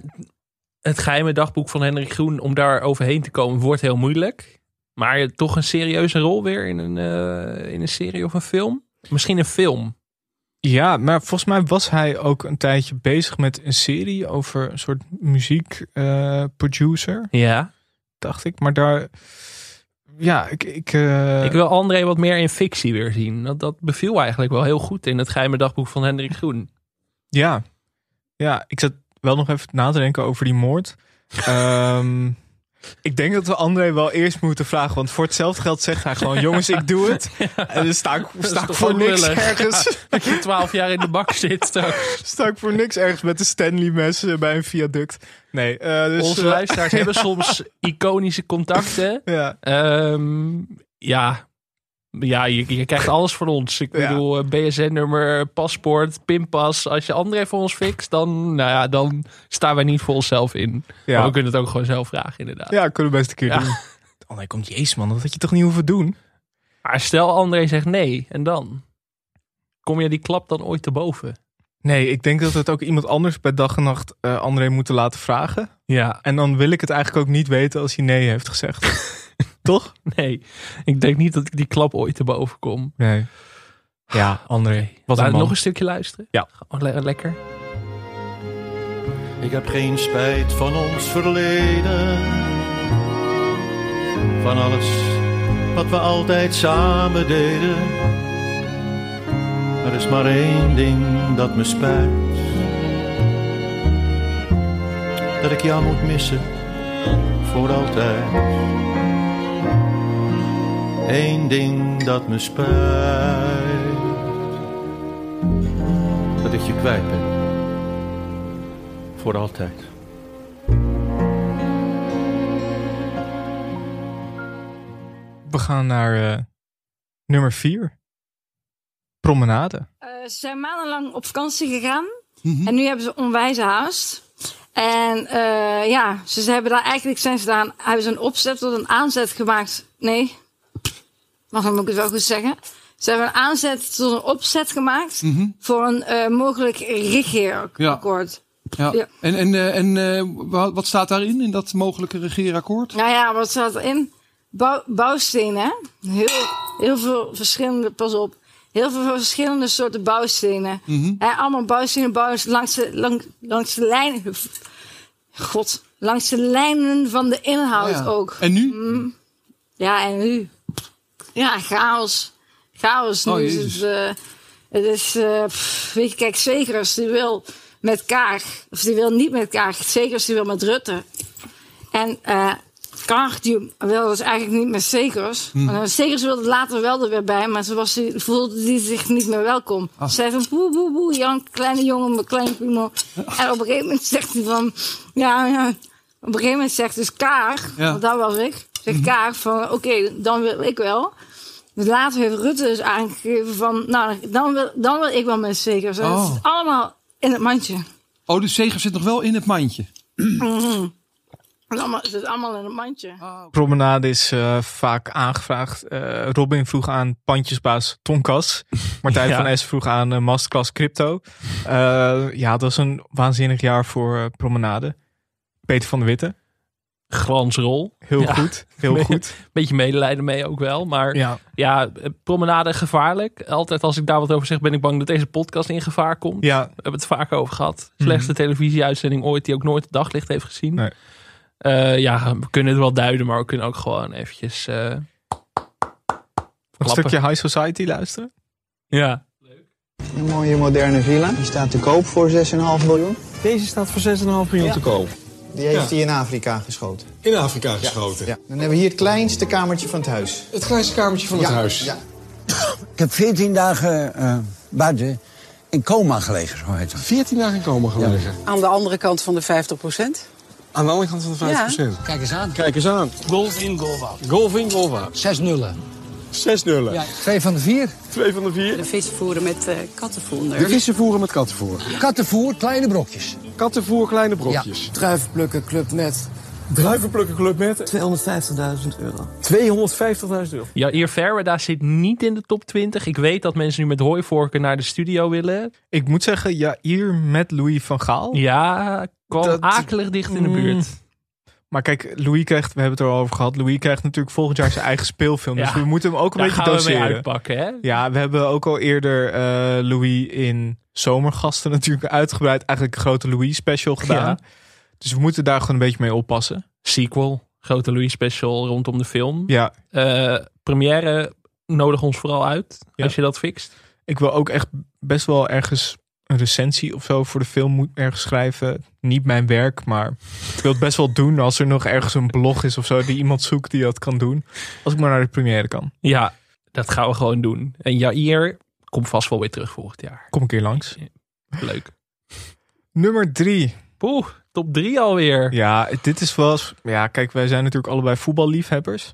het geheime dagboek van Hendrik Groen, om daar overheen te komen, wordt heel moeilijk. Maar toch een serieuze rol weer in een, eh, in een serie of een film? Misschien een film. Ja, maar volgens mij was hij ook een tijdje bezig met een serie over een soort muziekproducer. Ja. dacht ik. Maar daar, ja, ik, ik, eh, Ik wil André wat meer in fictie weer zien. Dat, dat beviel eigenlijk wel heel goed in het geheime dagboek van Hendrik Groen. ja, ja, ik zat wel nog even na te denken over die moord. Ehm, ik denk dat we André wel eerst moeten vragen, want voor hetzelfde geld zegt hij gewoon: jongens, ik doe het. En dan sta ik, sta voor niks lullig? ergens. Ja, dat je twaalf jaar in de bak zit straks. Sta ik voor niks ergens met de Stanley mes eh, bij een viaduct. Nee, eh, dus, Onze eh, luisteraars hebben soms iconische contacten. Ja. Ehm, ja. Ja, je, je krijgt alles van ons. Ik bedoel, eh, BSN-nummer, paspoort, pinpas. Als je André voor ons fixt, dan, nou ja, dan staan wij niet voor onszelf in. Ja. Maar we kunnen het ook gewoon zelf vragen, inderdaad. Ja, kunnen we best een keer Ja. doen. André komt, jezus man, dat had je toch niet hoeven doen? Maar stel André zegt nee, en dan? Kom je die klap dan ooit te boven? Nee, ik denk dat we het ook iemand anders bij dag en nacht eh, André moeten laten vragen. Ja. En dan wil ik het eigenlijk ook niet weten als hij nee heeft gezegd. Toch? Nee, ik denk niet dat ik die klap ooit te boven kom. Nee. Ja, André. Wat een man. nog een stukje luisteren? Ja. Oh, le- lekker. Ik heb geen spijt van ons verleden. Van alles wat we altijd samen deden. Er is maar één ding dat me spijt. Dat ik jou moet missen voor altijd. Eén ding dat me spijt. Dat ik je kwijt ben. Voor altijd. We gaan naar eh, nummer vier. Promenade. Eh, ze zijn maandenlang op vakantie gegaan. Mhm. En nu hebben ze onwijze haast. En eh, ja, ze, ze hebben daar eigenlijk zijn ze daar, hebben ze een opzet tot een aanzet gemaakt. Nee, mag ik het wel goed zeggen. Ze hebben een aanzet tot een opzet gemaakt Mhm. voor een eh, mogelijk regeerakkoord. Ja. Ja. En, en, eh, en eh, wa- wat staat daarin, in dat mogelijke regeerakkoord? Nou ja, wat staat erin? Bouw, bouwstenen? Heel, heel veel verschillende, pas op. Heel veel verschillende soorten bouwstenen. Mhm. Allemaal bouwstenen bouwen langs de, lang, langs de lijnen. God, langs de lijnen van de inhoud Ja, ja. ook. En nu? Mm. ja, en nu? Ja, chaos. Chaos. Nu Oh, is het, eh, het is, eh, pff, weet je, kijk, Zegers die wil met Kaag, of die wil niet met Kaag, Zegers die wil met Rutte. En eh Kaag die wil dus eigenlijk niet met Zegers. Hm. Maar wilde later wel er weer bij, maar ze was, die- voelde die zich niet meer welkom. Ah. Ze zei van boe, boe, boe, Jan, kleine jongen met kleine piemel. En op een gegeven moment zegt hij van, ja, ja. Op een gegeven moment zegt dus Kaag, Ja. want daar was ik, zegt Kaag van, oké, dan wil ik wel. Dus later heeft Rutte dus aangegeven van, nou, dan wil, dan wil ik wel met Zegers. En Oh. Het is allemaal in het mandje. Oh, de zegen zit nog wel in het mandje. Het is allemaal- Het is allemaal in het mandje. Promenade is eh, vaak aangevraagd. Eh, Robin vroeg aan pandjesbaas Tonkas. Martijn Ja. van S vroeg aan eh, Masterclass Crypto. Eh, ja, dat was een waanzinnig jaar voor Promenade. Peter van der Witte. Glansrol. Heel Ja. goed, heel Be- goed. Beetje medelijden mee ook wel. Maar Ja. ja, promenade gevaarlijk. Altijd als ik daar wat over zeg, ben ik bang dat deze podcast in gevaar komt. Ja. We hebben het vaak over gehad. Slechtste Mhm. televisieuitzending ooit die ook nooit het daglicht heeft gezien. Eh, ja, we kunnen het wel duiden, maar we kunnen ook gewoon eventjes... eh, Een klappen. stukje High Society luisteren. Ja. Een mooie moderne villa. Die staat te koop voor 6,5 miljoen. Deze staat voor 6,5 miljoen Ja. te koop. Die heeft Ja. hij in Afrika geschoten. In Afrika geschoten. Ja. Dan hebben we hier het kleinste kamertje van het huis. Het kleinste kamertje van het huis. ja. Ik heb 14 dagen eh buiten in coma gelegen, zo heet het. 14 dagen in coma gelegen. Aan de andere kant van de 50% Aan de andere kant van de 50%. Kijk eens aan. Kijk eens aan. Golf in, golf out. Golf in, golf out. 6 nullen. 6 nullen. Ja, twee van de vier. Twee van de vier. De vissen voeren met eh kattenvoer. De vissen voeren met kattenvoer. Kattenvoer, kleine brokjes. Kattenvoer, kleine brokjes. Druivenplukken club met Druivenplukken club met 250.000 euro. 250.000 euro. Ja, Eer Verwerda zit niet in de top 20. Ik weet dat mensen nu met hooivorken naar de studio willen. Ik moet zeggen, ja, hier met Louis van Gaal. Ja, kwam Dat- akelig dicht in de buurt. Mm. Maar kijk, Louis krijgt, we hebben het er al over gehad. Louis krijgt natuurlijk volgend jaar zijn eigen speelfilm. Dus we moeten hem ook een daar beetje gaan we doseren. uitpakken, hè? Ja, we hebben ook al eerder eh, Louis in Zomergasten natuurlijk uitgebreid. Eigenlijk een grote Louis special gedaan. Ja. Dus we moeten daar gewoon een beetje mee oppassen. Sequel, grote Louis special rondom de film. Ja. Eh, première, nodig ons vooral uit Ja. als je dat fixt. Ik wil ook echt best wel ergens een recensie of zo voor de film moet ergens schrijven. Niet mijn werk, maar ik wil het best wel doen als er nog ergens een blog is of zo die iemand zoekt die dat kan doen. Als ik maar naar de première kan. Ja, dat gaan we gewoon doen. En Jair komt vast wel weer terug volgend jaar. Kom een keer langs. Leuk. Nummer drie. Poeh, top drie alweer. Ja, dit is wel. eens- Ja, kijk, wij zijn natuurlijk allebei voetballiefhebbers.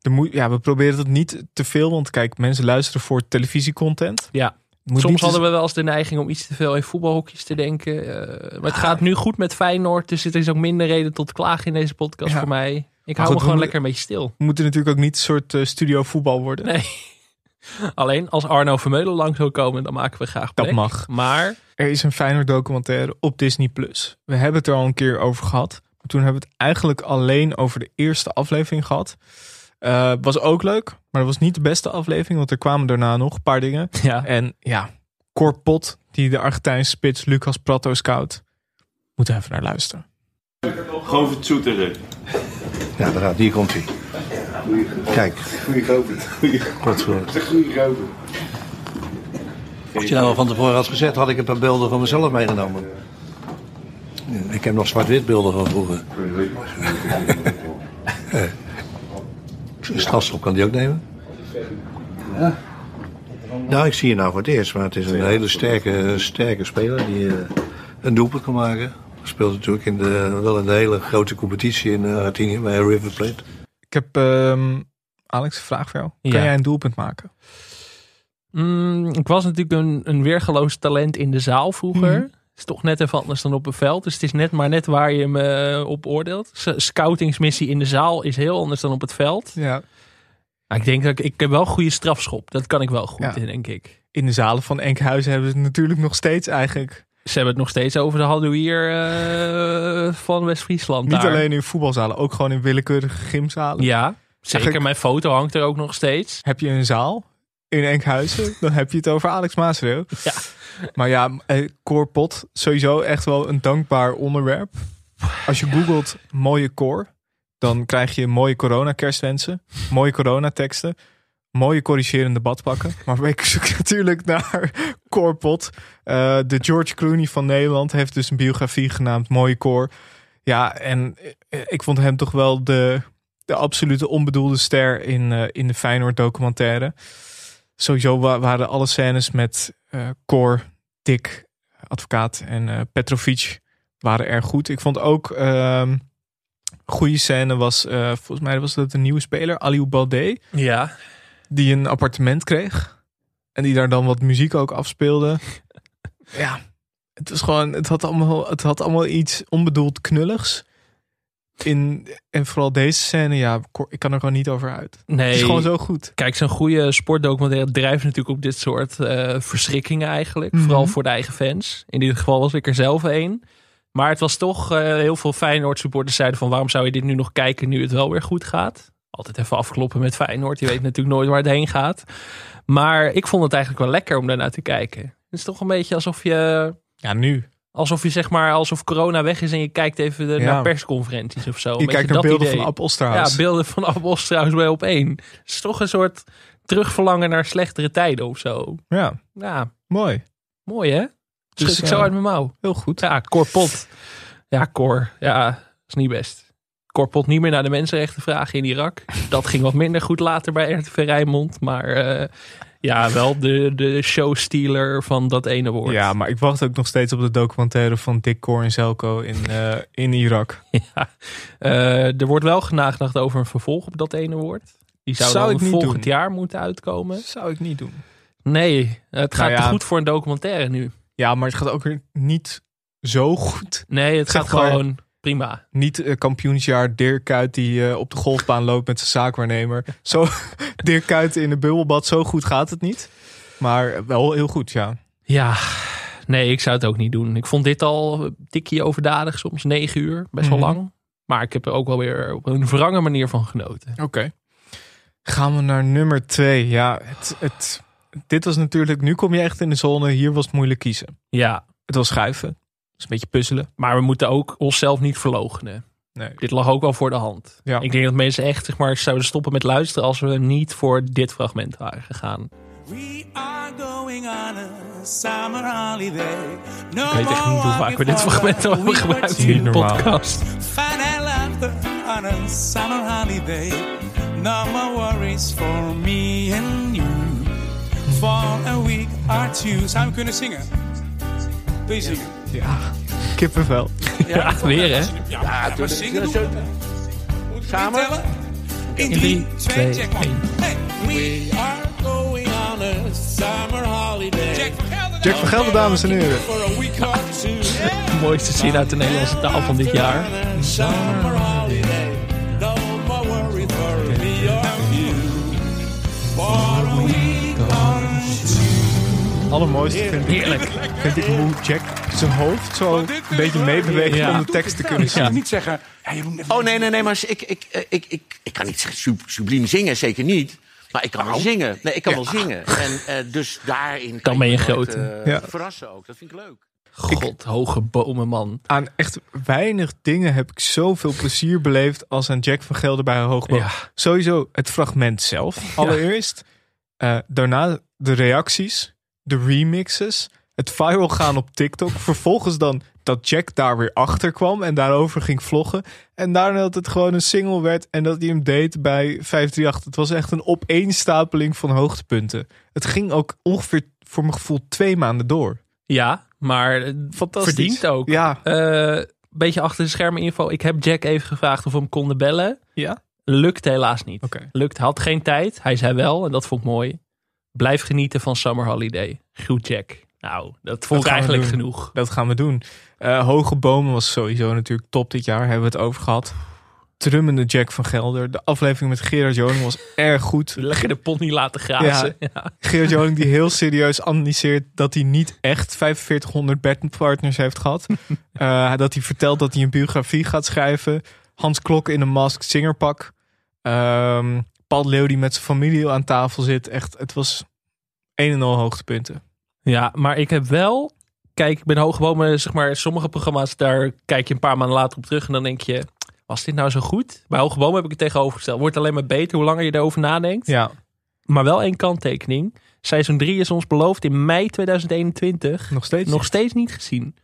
Er moet, ja, we proberen het niet te veel, want kijk, mensen luisteren voor televisiecontent. Ja. Moet Soms hadden we wel eens de neiging om iets te veel in voetbalhokjes te denken. Eh, maar het gaat nu goed met Feyenoord. Dus er is ook minder reden tot klagen in deze podcast Ja. voor mij. Ik hou goed, me gewoon lekker een beetje stil. We moeten natuurlijk ook niet een soort eh, studio voetbal worden. Nee. Alleen als Arno Vermeulen lang zou komen, dan maken we graag Dat mag. Maar Er is een Feyenoord documentaire op Disney+. Plus. We hebben het er al een keer over gehad. Maar toen hebben we het eigenlijk alleen over de eerste aflevering gehad. Eh, was ook leuk, maar dat was niet de beste aflevering. Want er kwamen daarna nog een paar dingen. Ja. En ja, Cor Pot, die de Argentijnse spits Lucas Prato scout. Moeten we even naar luisteren. Gewoon voor het zoeteren. Ja, daar gaat, hier komt hij. Kijk. Goeie gozer. Goeie Godverdomme. Goeie gozer. Als je nou al van tevoren had gezegd, had ik een paar beelden van mezelf meegenomen. Ik heb nog zwart-wit beelden van vroeger. Strafschop kan die ook nemen. Nou, ik zie je nou voor het eerst, maar het is een hele sterke, sterke speler die eh, een doelpunt kan maken. Speelt natuurlijk in de, wel in de hele grote competitie in eh, Argentinië bij River Plate. Ik heb ehm, Alex een vraag voor jou. Kan Ja. jij een doelpunt maken? mm, ik was natuurlijk een, een weergeloos talent in de zaal vroeger. Mhm. Is toch net even anders dan op een veld. Dus het is net maar net waar je me eh, op oordeelt. Scoutingsmissie in de zaal is heel anders dan op het veld. Ja. Maar ik denk dat ik, ik heb wel goede strafschop. Dat kan ik wel goed Ja. in, denk ik. In de zalen van Enkhuizen hebben ze het natuurlijk nog steeds eigenlijk. Ze hebben het nog steeds over de Hadouier eh van West-Friesland. Niet daar. alleen in voetbalzalen, ook gewoon in willekeurige gymzalen. Ja, zeker. Mijn foto hangt er ook nog steeds. Heb je een zaal in Enkhuizen, dan heb je het over Alex Maasreel. Ja. Maar ja, eh, koorpot, sowieso echt wel een dankbaar onderwerp. Als je googelt mooie koor, dan krijg je mooie corona kerstwensen, mooie coronateksten, mooie corrigerende badpakken. Maar ik zoek natuurlijk naar koorpot. Eh, de George Clooney van Nederland heeft dus een biografie genaamd Mooie Koor. Ja, en eh, ik vond hem toch wel de, de absolute onbedoelde ster in, eh, in de Feyenoord documentaire. Sowieso wa- waren alle scènes met eh Cor, Dick, advocaat en eh, Petrovic waren erg goed. Ik vond ook ehm goede scène was, eh, volgens mij was dat een nieuwe speler, Aliou Balde. Ja. Die een appartement kreeg. En die daar dan wat muziek ook afspeelde. ja, het was gewoon, het had allemaal, het had allemaal iets onbedoeld knulligs. In, en vooral deze scène, ja, ik kan er gewoon niet over uit. Nee. Het is gewoon zo goed. Kijk, zo'n goede sportdocumentaire drijft natuurlijk op dit soort eh, verschrikkingen eigenlijk. Mhm. Vooral voor de eigen fans. In dit geval was ik er zelf een. Maar het was toch, eh, heel veel Feyenoord supporters zeiden van... waarom zou je dit nu nog kijken nu het wel weer goed gaat? Altijd even afkloppen met Feyenoord. Je weet natuurlijk nooit waar het heen gaat. Maar ik vond het eigenlijk wel lekker om daarnaar te kijken. Het is toch een beetje alsof je... Ja, nu. Alsof je zeg maar, alsof corona weg is en je kijkt even de, Ja. naar persconferenties of zo. Je kijkt naar dat beelden idee. van Osterhaus. Ja, beelden van Osterhaus bij op één. Het is toch een soort terugverlangen naar slechtere tijden of zo. Ja. Ja, Mooi. Mooi hè? Dus Dus, ik zo ja. uit mijn mouw. Heel goed. Ja, Cor Pot. Ja, Cor. Ja, is niet best. Cor Pot niet meer naar de mensenrechten vragen in Irak. Dat ging wat minder goed later bij RTV Rijnmond. Maar eh, ja, wel de, de showstealer van dat ene woord. Ja, maar ik wacht ook nog steeds op de documentaire van Dick Cor en Zelko in, eh, in Irak. Ja. Eh, er wordt wel genagedacht over een vervolg op dat ene woord. Die zou, Zou dan ik niet volgend doen. jaar moeten uitkomen. Zou ik niet doen. Nee, het gaat Nou ja. te goed voor een documentaire nu. Ja, maar het gaat ook weer niet zo goed. Nee, het gaat gewoon prima. Niet eh, kampioensjaar Dirk Kuyt die eh, op de golfbaan loopt met zijn zaakwaarnemer. Zo, Dirk Kuyt in een bubbelbad, zo goed gaat het niet. Maar wel heel goed, ja. Ja, nee, ik zou het ook niet doen. Ik vond dit al tikkie overdadig, soms negen uur. Best wel Mhm. lang. Maar ik heb er ook wel weer op een wrange manier van genoten. Oké. Gaan we naar nummer twee. Ja, het, het, dit was natuurlijk... Nu kom je echt in de zone. Hier was het moeilijk kiezen. Ja, Het was schuiven. Is een beetje puzzelen. maar we moeten ook onszelf niet verloochenen. Nee. Dit lag ook wel voor de hand. Ja. Ik denk dat mensen echt zeg maar, zouden stoppen met luisteren als we niet voor dit fragment waren gegaan. We are going on a summer holiday. No Ik weet echt niet hoe vaak we dit fragment hebben We gebruikt in de podcast. Fun and laughter on a summer holiday. No more worries for me and you. For a week or two. Zou we kunnen zingen? Je zingen? Ja, kippenvel. Ja, weer hè? Ja, maar zingen doen we. Samen? In In 3, drie, 2, twee, check één. Hey, we are going on a summer holiday. Jack van Gelder. Jack van Gelder, dames en heren. For a week or two. De mooiste zin uit de Nederlandse taal van dit jaar. Summer holiday. No more worry for me or you. For or two. Allermooiste vind ik, Heerlijk. vind ik hoe Jack zijn hoofd zo een beetje meebeweegt Ja. om de tekst te kunnen Ja. zien. Niet zeggen. Ja, je moet even- Oh nee, nee, nee, maar ik, ik, ik, ik, ik, ik kan niet zeggen sub- subliem zingen, zeker niet. Maar ik kan wel zingen. Nee, ik kan wel zingen. En eh, dus daarin kan ben je groot. eh, Ja. verrassen ook. Dat vind ik leuk. God, hoge bomen man. Aan echt weinig dingen heb ik zoveel plezier beleefd als aan Jack van Gelder bij Hoogboom. Ja. Sowieso het fragment zelf, allereerst. Eh, daarna de reacties, de remixes, het viral gaan op TikTok. Vervolgens dan dat Jack daar weer achter kwam en daarover ging vloggen. En daarna dat het gewoon een single werd en dat hij hem deed bij 538. Het was echt een opeenstapeling van hoogtepunten. Het ging ook ongeveer voor mijn gevoel twee maanden door. Ja, maar Fantastisch. verdient ook. Ja. Eh, beetje achter de schermen info. Ik heb Jack even gevraagd of we hem konden bellen. Ja? Lukt helaas niet. Oké. Lukt, had geen tijd. Hij zei wel, en dat vond ik mooi. Blijf genieten van Summer Holiday. Groet Jack. Nou, dat vond ik eigenlijk genoeg. Dat gaan we doen. Eh, Hoge Bomen was sowieso natuurlijk top dit jaar. Hebben we het over gehad. Drummende Jack van Gelder. De aflevering met Gerard Joling was erg goed. Lekker de pony laten grazen. Ja. Gerard Joling die heel serieus analyseert dat hij niet echt 4500 bedpartners heeft gehad. Eh, dat hij vertelt dat hij een biografie gaat schrijven. Hans Klok in een mask zingerpak. Ehm Paul Leeuw die met zijn familie aan tafel zit. Echt, het was een en al hoogtepunten. Ja, maar ik heb wel... Kijk, ik ben hoogbomen, zeg maar, sommige programma's, daar kijk je een paar maanden later op terug en dan denk je, was dit nou zo goed? Bij hoogbomen heb ik het tegenovergesteld. Wordt alleen maar beter hoe langer je erover nadenkt. Ja, Maar wel één kanttekening. Seizoen 3 is ons beloofd in mei 2021. nog steeds. Nog steeds niet gezien.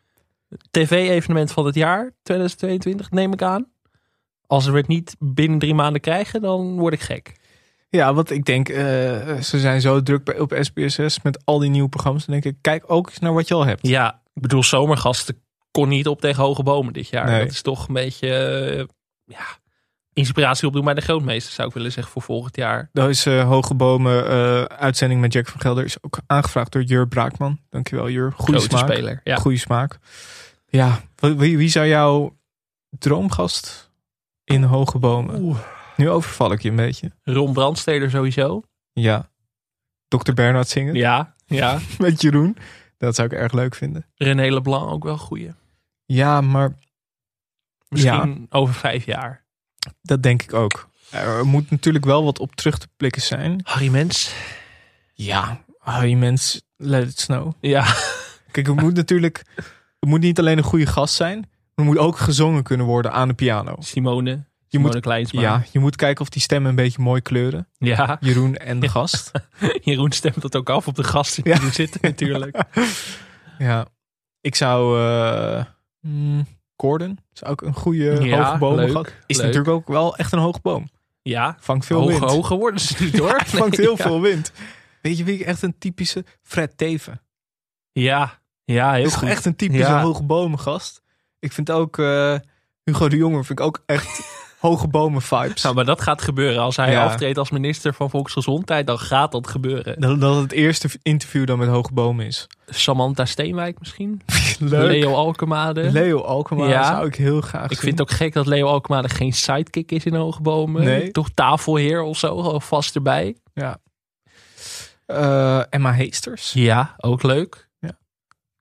TV-evenement van het jaar 2022, neem ik aan. Als we het niet binnen drie maanden krijgen, dan word ik gek. Ja, want ik denk, eh, ze zijn zo druk bij, op SBSS met al die nieuwe programma's. Dan denk ik, kijk ook eens naar wat je al hebt. Ja, ik bedoel, zomergasten kon niet op tegen hoge bomen dit jaar. Nee. Dat is toch een beetje eh, ja, inspiratie opdoen bij de grootmeester, zou ik willen zeggen, voor volgend jaar. Dat is eh, Hoge Bomen uitzending met Jack van Gelder. Is ook aangevraagd door Jur Braakman. Dankjewel Jur. Goede smaak. speler, ja. Goede smaak. Ja, wie, wie zou jouw droomgast in Hoge Bomen? Nu overval ik je een beetje. Ron Brandsteder sowieso. Ja. Dr. Bernhard zingen Ja, ja. met Jeroen. Dat zou ik erg leuk vinden. René Leblanc ook wel goeie. Ja, maar Misschien over vijf jaar. dat denk ik ook. Er moet natuurlijk wel wat op terug te blikken zijn. Harry Mens. Ja, Harry Mens, let it snow. Ja. Kijk, het moet natuurlijk... Het moet niet alleen een goede gast zijn. maar Er moet ook gezongen kunnen worden aan de piano. Simone. Je moet, Kleinsma. ja, je moet kijken of die stemmen een beetje mooi kleuren. Ja. Jeroen en de gast. Jeroen stemt dat ook af op de gasten die er zitten natuurlijk. Ja, ik zou. mm, Gordon is ook een goede Ja, hoge boom. leuk. Is leuk. natuurlijk ook wel echt een hoge boom. Ja, Vangt veel hoger, wind. hoger worden ze niet hoor. Hij vangt heel ja. veel wind. Weet je wie ik echt een typische Fred Teven? Ja, ja heel is goed. echt een typische Ja. hoge bomengast. Ik vind ook eh, Hugo de Jonge vind ik ook echt hoge bomen vibes. Nou, maar dat gaat gebeuren. Als hij Ja. aftreedt als minister van Volksgezondheid, dan gaat dat gebeuren. Dat, dat het eerste interview dan met hoge bomen is. Samantha Steenwijk misschien? Leuk. Leo Alkemade? Leo Alkmaar zou ik heel graag Ik zien. vind het ook gek dat Leo Alkemade geen sidekick is in Hoogbomen. Nee. Toch tafelheer of zo, gewoon vast erbij. Ja. Eh, Emma Heesters. Ja, ook leuk. Ja.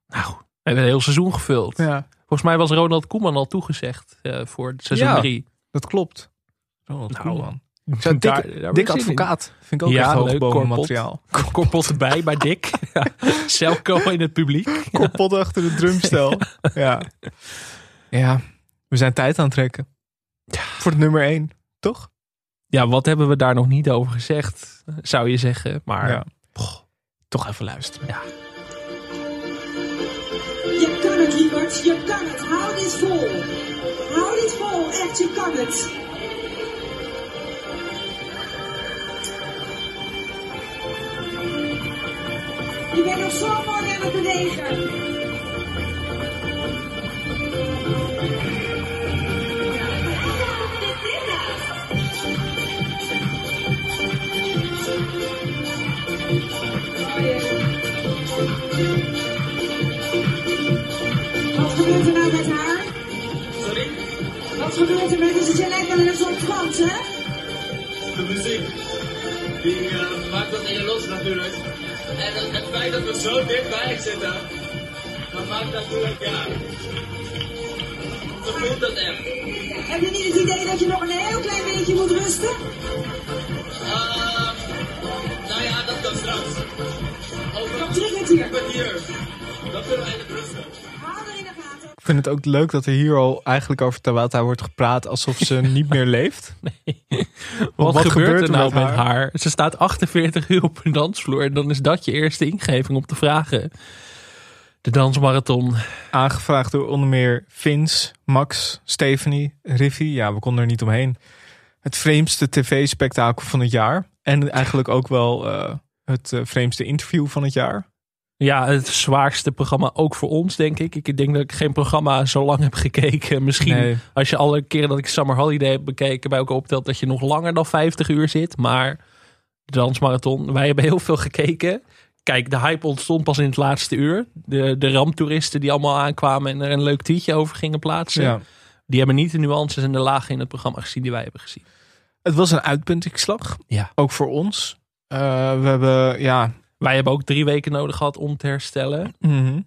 Nou, we hebben een heel seizoen gevuld. Ja. Volgens mij was Ronald Koeman al toegezegd eh, voor seizoen Ja, 3. Dat klopt. Nou, Koeman. Ik zou daar- dik, advocaat. Vind ik ook Ja, echt leuk, materiaal. Korpot erbij bij Dick. Ja. Selco in het publiek. Korpot achter de drumstel. ja. ja, we zijn tijd aan het trekken. Voor het nummer 1, toch? Ja, wat hebben we daar nog niet over gezegd, zou je zeggen. Maar Ja. Toch even luisteren. Ja. Je kan het, lieverd. Je kan het. Hou dit vol. Hou dit vol. Echt, je kan het. Je bent nog zo mooi aan het bewegen. Gebeurt er met haar? Zit je lekker in zo'n trance, hè? De muziek. Die eh, maakt dat in je los natuurlijk. En het, het feit dat we zo dichtbij zitten, dat maakt natuurlijk, ja. Voelt dat echt. Heb je niet het idee dat je nog een heel klein beetje moet rusten? Ah, nou ja, dat kan straks. Over een kwartier. Dan kunnen we eigenlijk rusten. Ik vind het ook leuk dat er hier al eigenlijk over Tawata wordt gepraat alsof ze niet meer leeft. Wat, gebeurt, er nou met haar? Ze staat 48 uur op een dansvloer. En dan is dat je eerste ingeving om te vragen. De dansmarathon. Aangevraagd door onder meer Vince, Max, Stephanie, Riffy. Ja, we konden er niet omheen. Het vreemdste tv-spektakel van het jaar. En eigenlijk ook wel eh, het eh, vreemdste interview van het jaar. Ja, het zwaarste programma ook voor ons, denk ik. Ik denk dat ik geen programma zo lang heb gekeken. Misschien Nee. als je alle keren dat ik Summer Holiday heb bekeken... bij elkaar optelt dat je nog langer dan 50 uur zit. Maar de dansmarathon, wij hebben heel veel gekeken. Kijk, de hype ontstond pas in het laatste uur. De, de ramtoeristen die allemaal aankwamen en er een leuk tweetje over gingen plaatsen. Ja. Die hebben niet de nuances en de lagen in het programma gezien die wij hebben gezien. Het was een uitpuntingsslag. Ja. Ook voor ons. Eh, we hebben, ja... Wij hebben ook drie weken nodig gehad om te herstellen. mhm.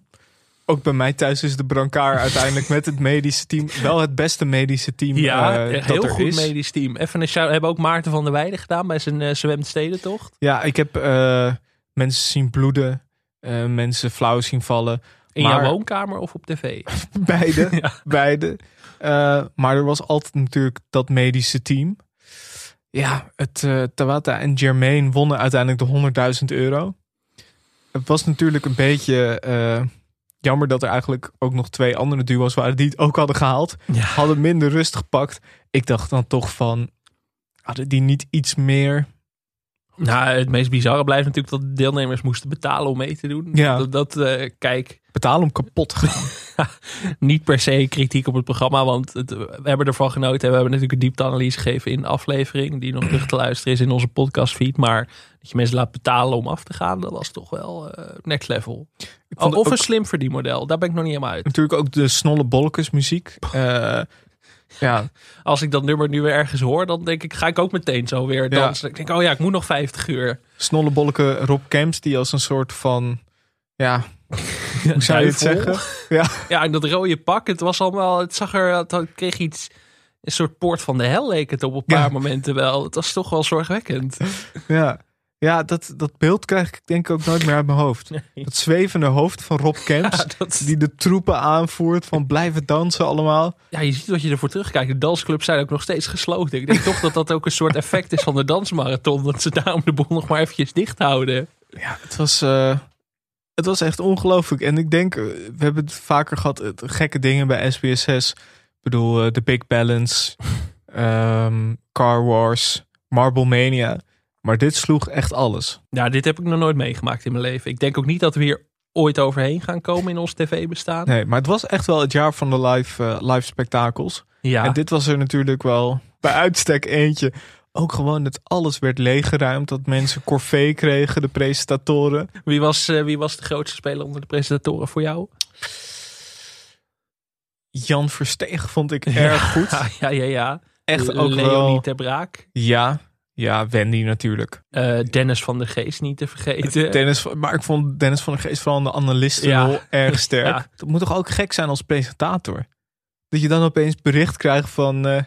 Ook bij mij thuis is de brancard uiteindelijk met het medische team wel het beste medische team Ja, eh, dat heel er goed is. medisch team. Even een shout. Hebben ook Maarten van der Weijden gedaan bij zijn uh, zwemstedentocht. Ja, ik heb eh, mensen zien bloeden, eh, mensen flauw zien vallen. In Maar- jouw woonkamer of op tv? Beide, beide. Eh, maar er was altijd natuurlijk dat medische team. Ja, het eh, Tawata en Jermaine wonnen uiteindelijk de 100.000 euro. Het was natuurlijk een beetje eh, jammer dat er eigenlijk ook nog twee andere duo's waren die het ook hadden gehaald. Hadden minder rust gepakt. Ik dacht dan toch van, hadden die niet iets meer... Nou, het meest bizarre blijft natuurlijk dat de deelnemers moesten betalen om mee te doen. Ja. Dat, dat eh, kijk. Betalen om kapot te gaan. niet per se kritiek op het programma, want het, we hebben ervan genoten. We hebben natuurlijk een diepteanalyse gegeven in de aflevering, die nog terug te luisteren is in onze podcastfeed. Maar dat je mensen laat betalen om af te gaan, dat was toch wel eh, next level. of ook- een slim verdienmodel, daar ben ik nog niet helemaal uit. Natuurlijk ook de Snolle Bolkes muziek. Eh, ja, Als ik dat nummer nu weer ergens hoor, dan denk ik, ga ik ook meteen zo weer dansen. Ik denk, oh ja, ik moet nog 50 uur. Snollebolleke Rob Kemps, die als een soort van, ja, hoe zou je het zeggen? Ja, Ja, en dat rode pak, het was allemaal, het zag er, het kreeg iets, een soort poort van de hel leek het op een paar momenten wel. Het was toch wel zorgwekkend. ja. Ja, dat, dat beeld krijg ik denk ik ook nooit meer uit mijn hoofd. Dat zwevende hoofd van Rob Kemps. Ja, dat- Die de troepen aanvoert van blijven dansen allemaal. Ja, je ziet wat je ervoor terugkijkt. De dansclubs zijn ook nog steeds gesloten. Ik denk toch dat dat ook een soort effect is van de dansmarathon. Dat ze daarom de boel nog maar eventjes dicht houden. Ja, het was, eh, het was echt ongelooflijk. En ik denk, eh, we hebben het vaker gehad, eh, gekke dingen bij SBS6. Ik bedoel, The Big Balance, ehm, Car Wars, Marble Mania. Maar dit sloeg echt alles. Ja, dit heb ik nog nooit meegemaakt in mijn leven. Ik denk ook niet dat we hier ooit overheen gaan komen in ons tv-bestaan. Nee, maar het was echt wel het jaar van de live, eh, live spektakels. Ja. En dit was er natuurlijk wel bij uitstek eentje. Ook gewoon dat alles werd leeggeruimd. Dat mensen corvée kregen, de presentatoren. Wie was, eh, wie was de grootste speler onder de presentatoren voor jou? Jan Versteeg vond ik erg goed. Ja, ja, ja. Echt ook Leonie wel. ter Braak. Ja, ja, Wendy natuurlijk. Eh, Dennis van der Geest niet te vergeten. Dennis, maar ik vond Dennis van der Geest vooral in de analistenrol Ja. erg sterk. Ja. Dat moet toch ook gek zijn als presentator? Dat je dan opeens bericht krijgt van... eh,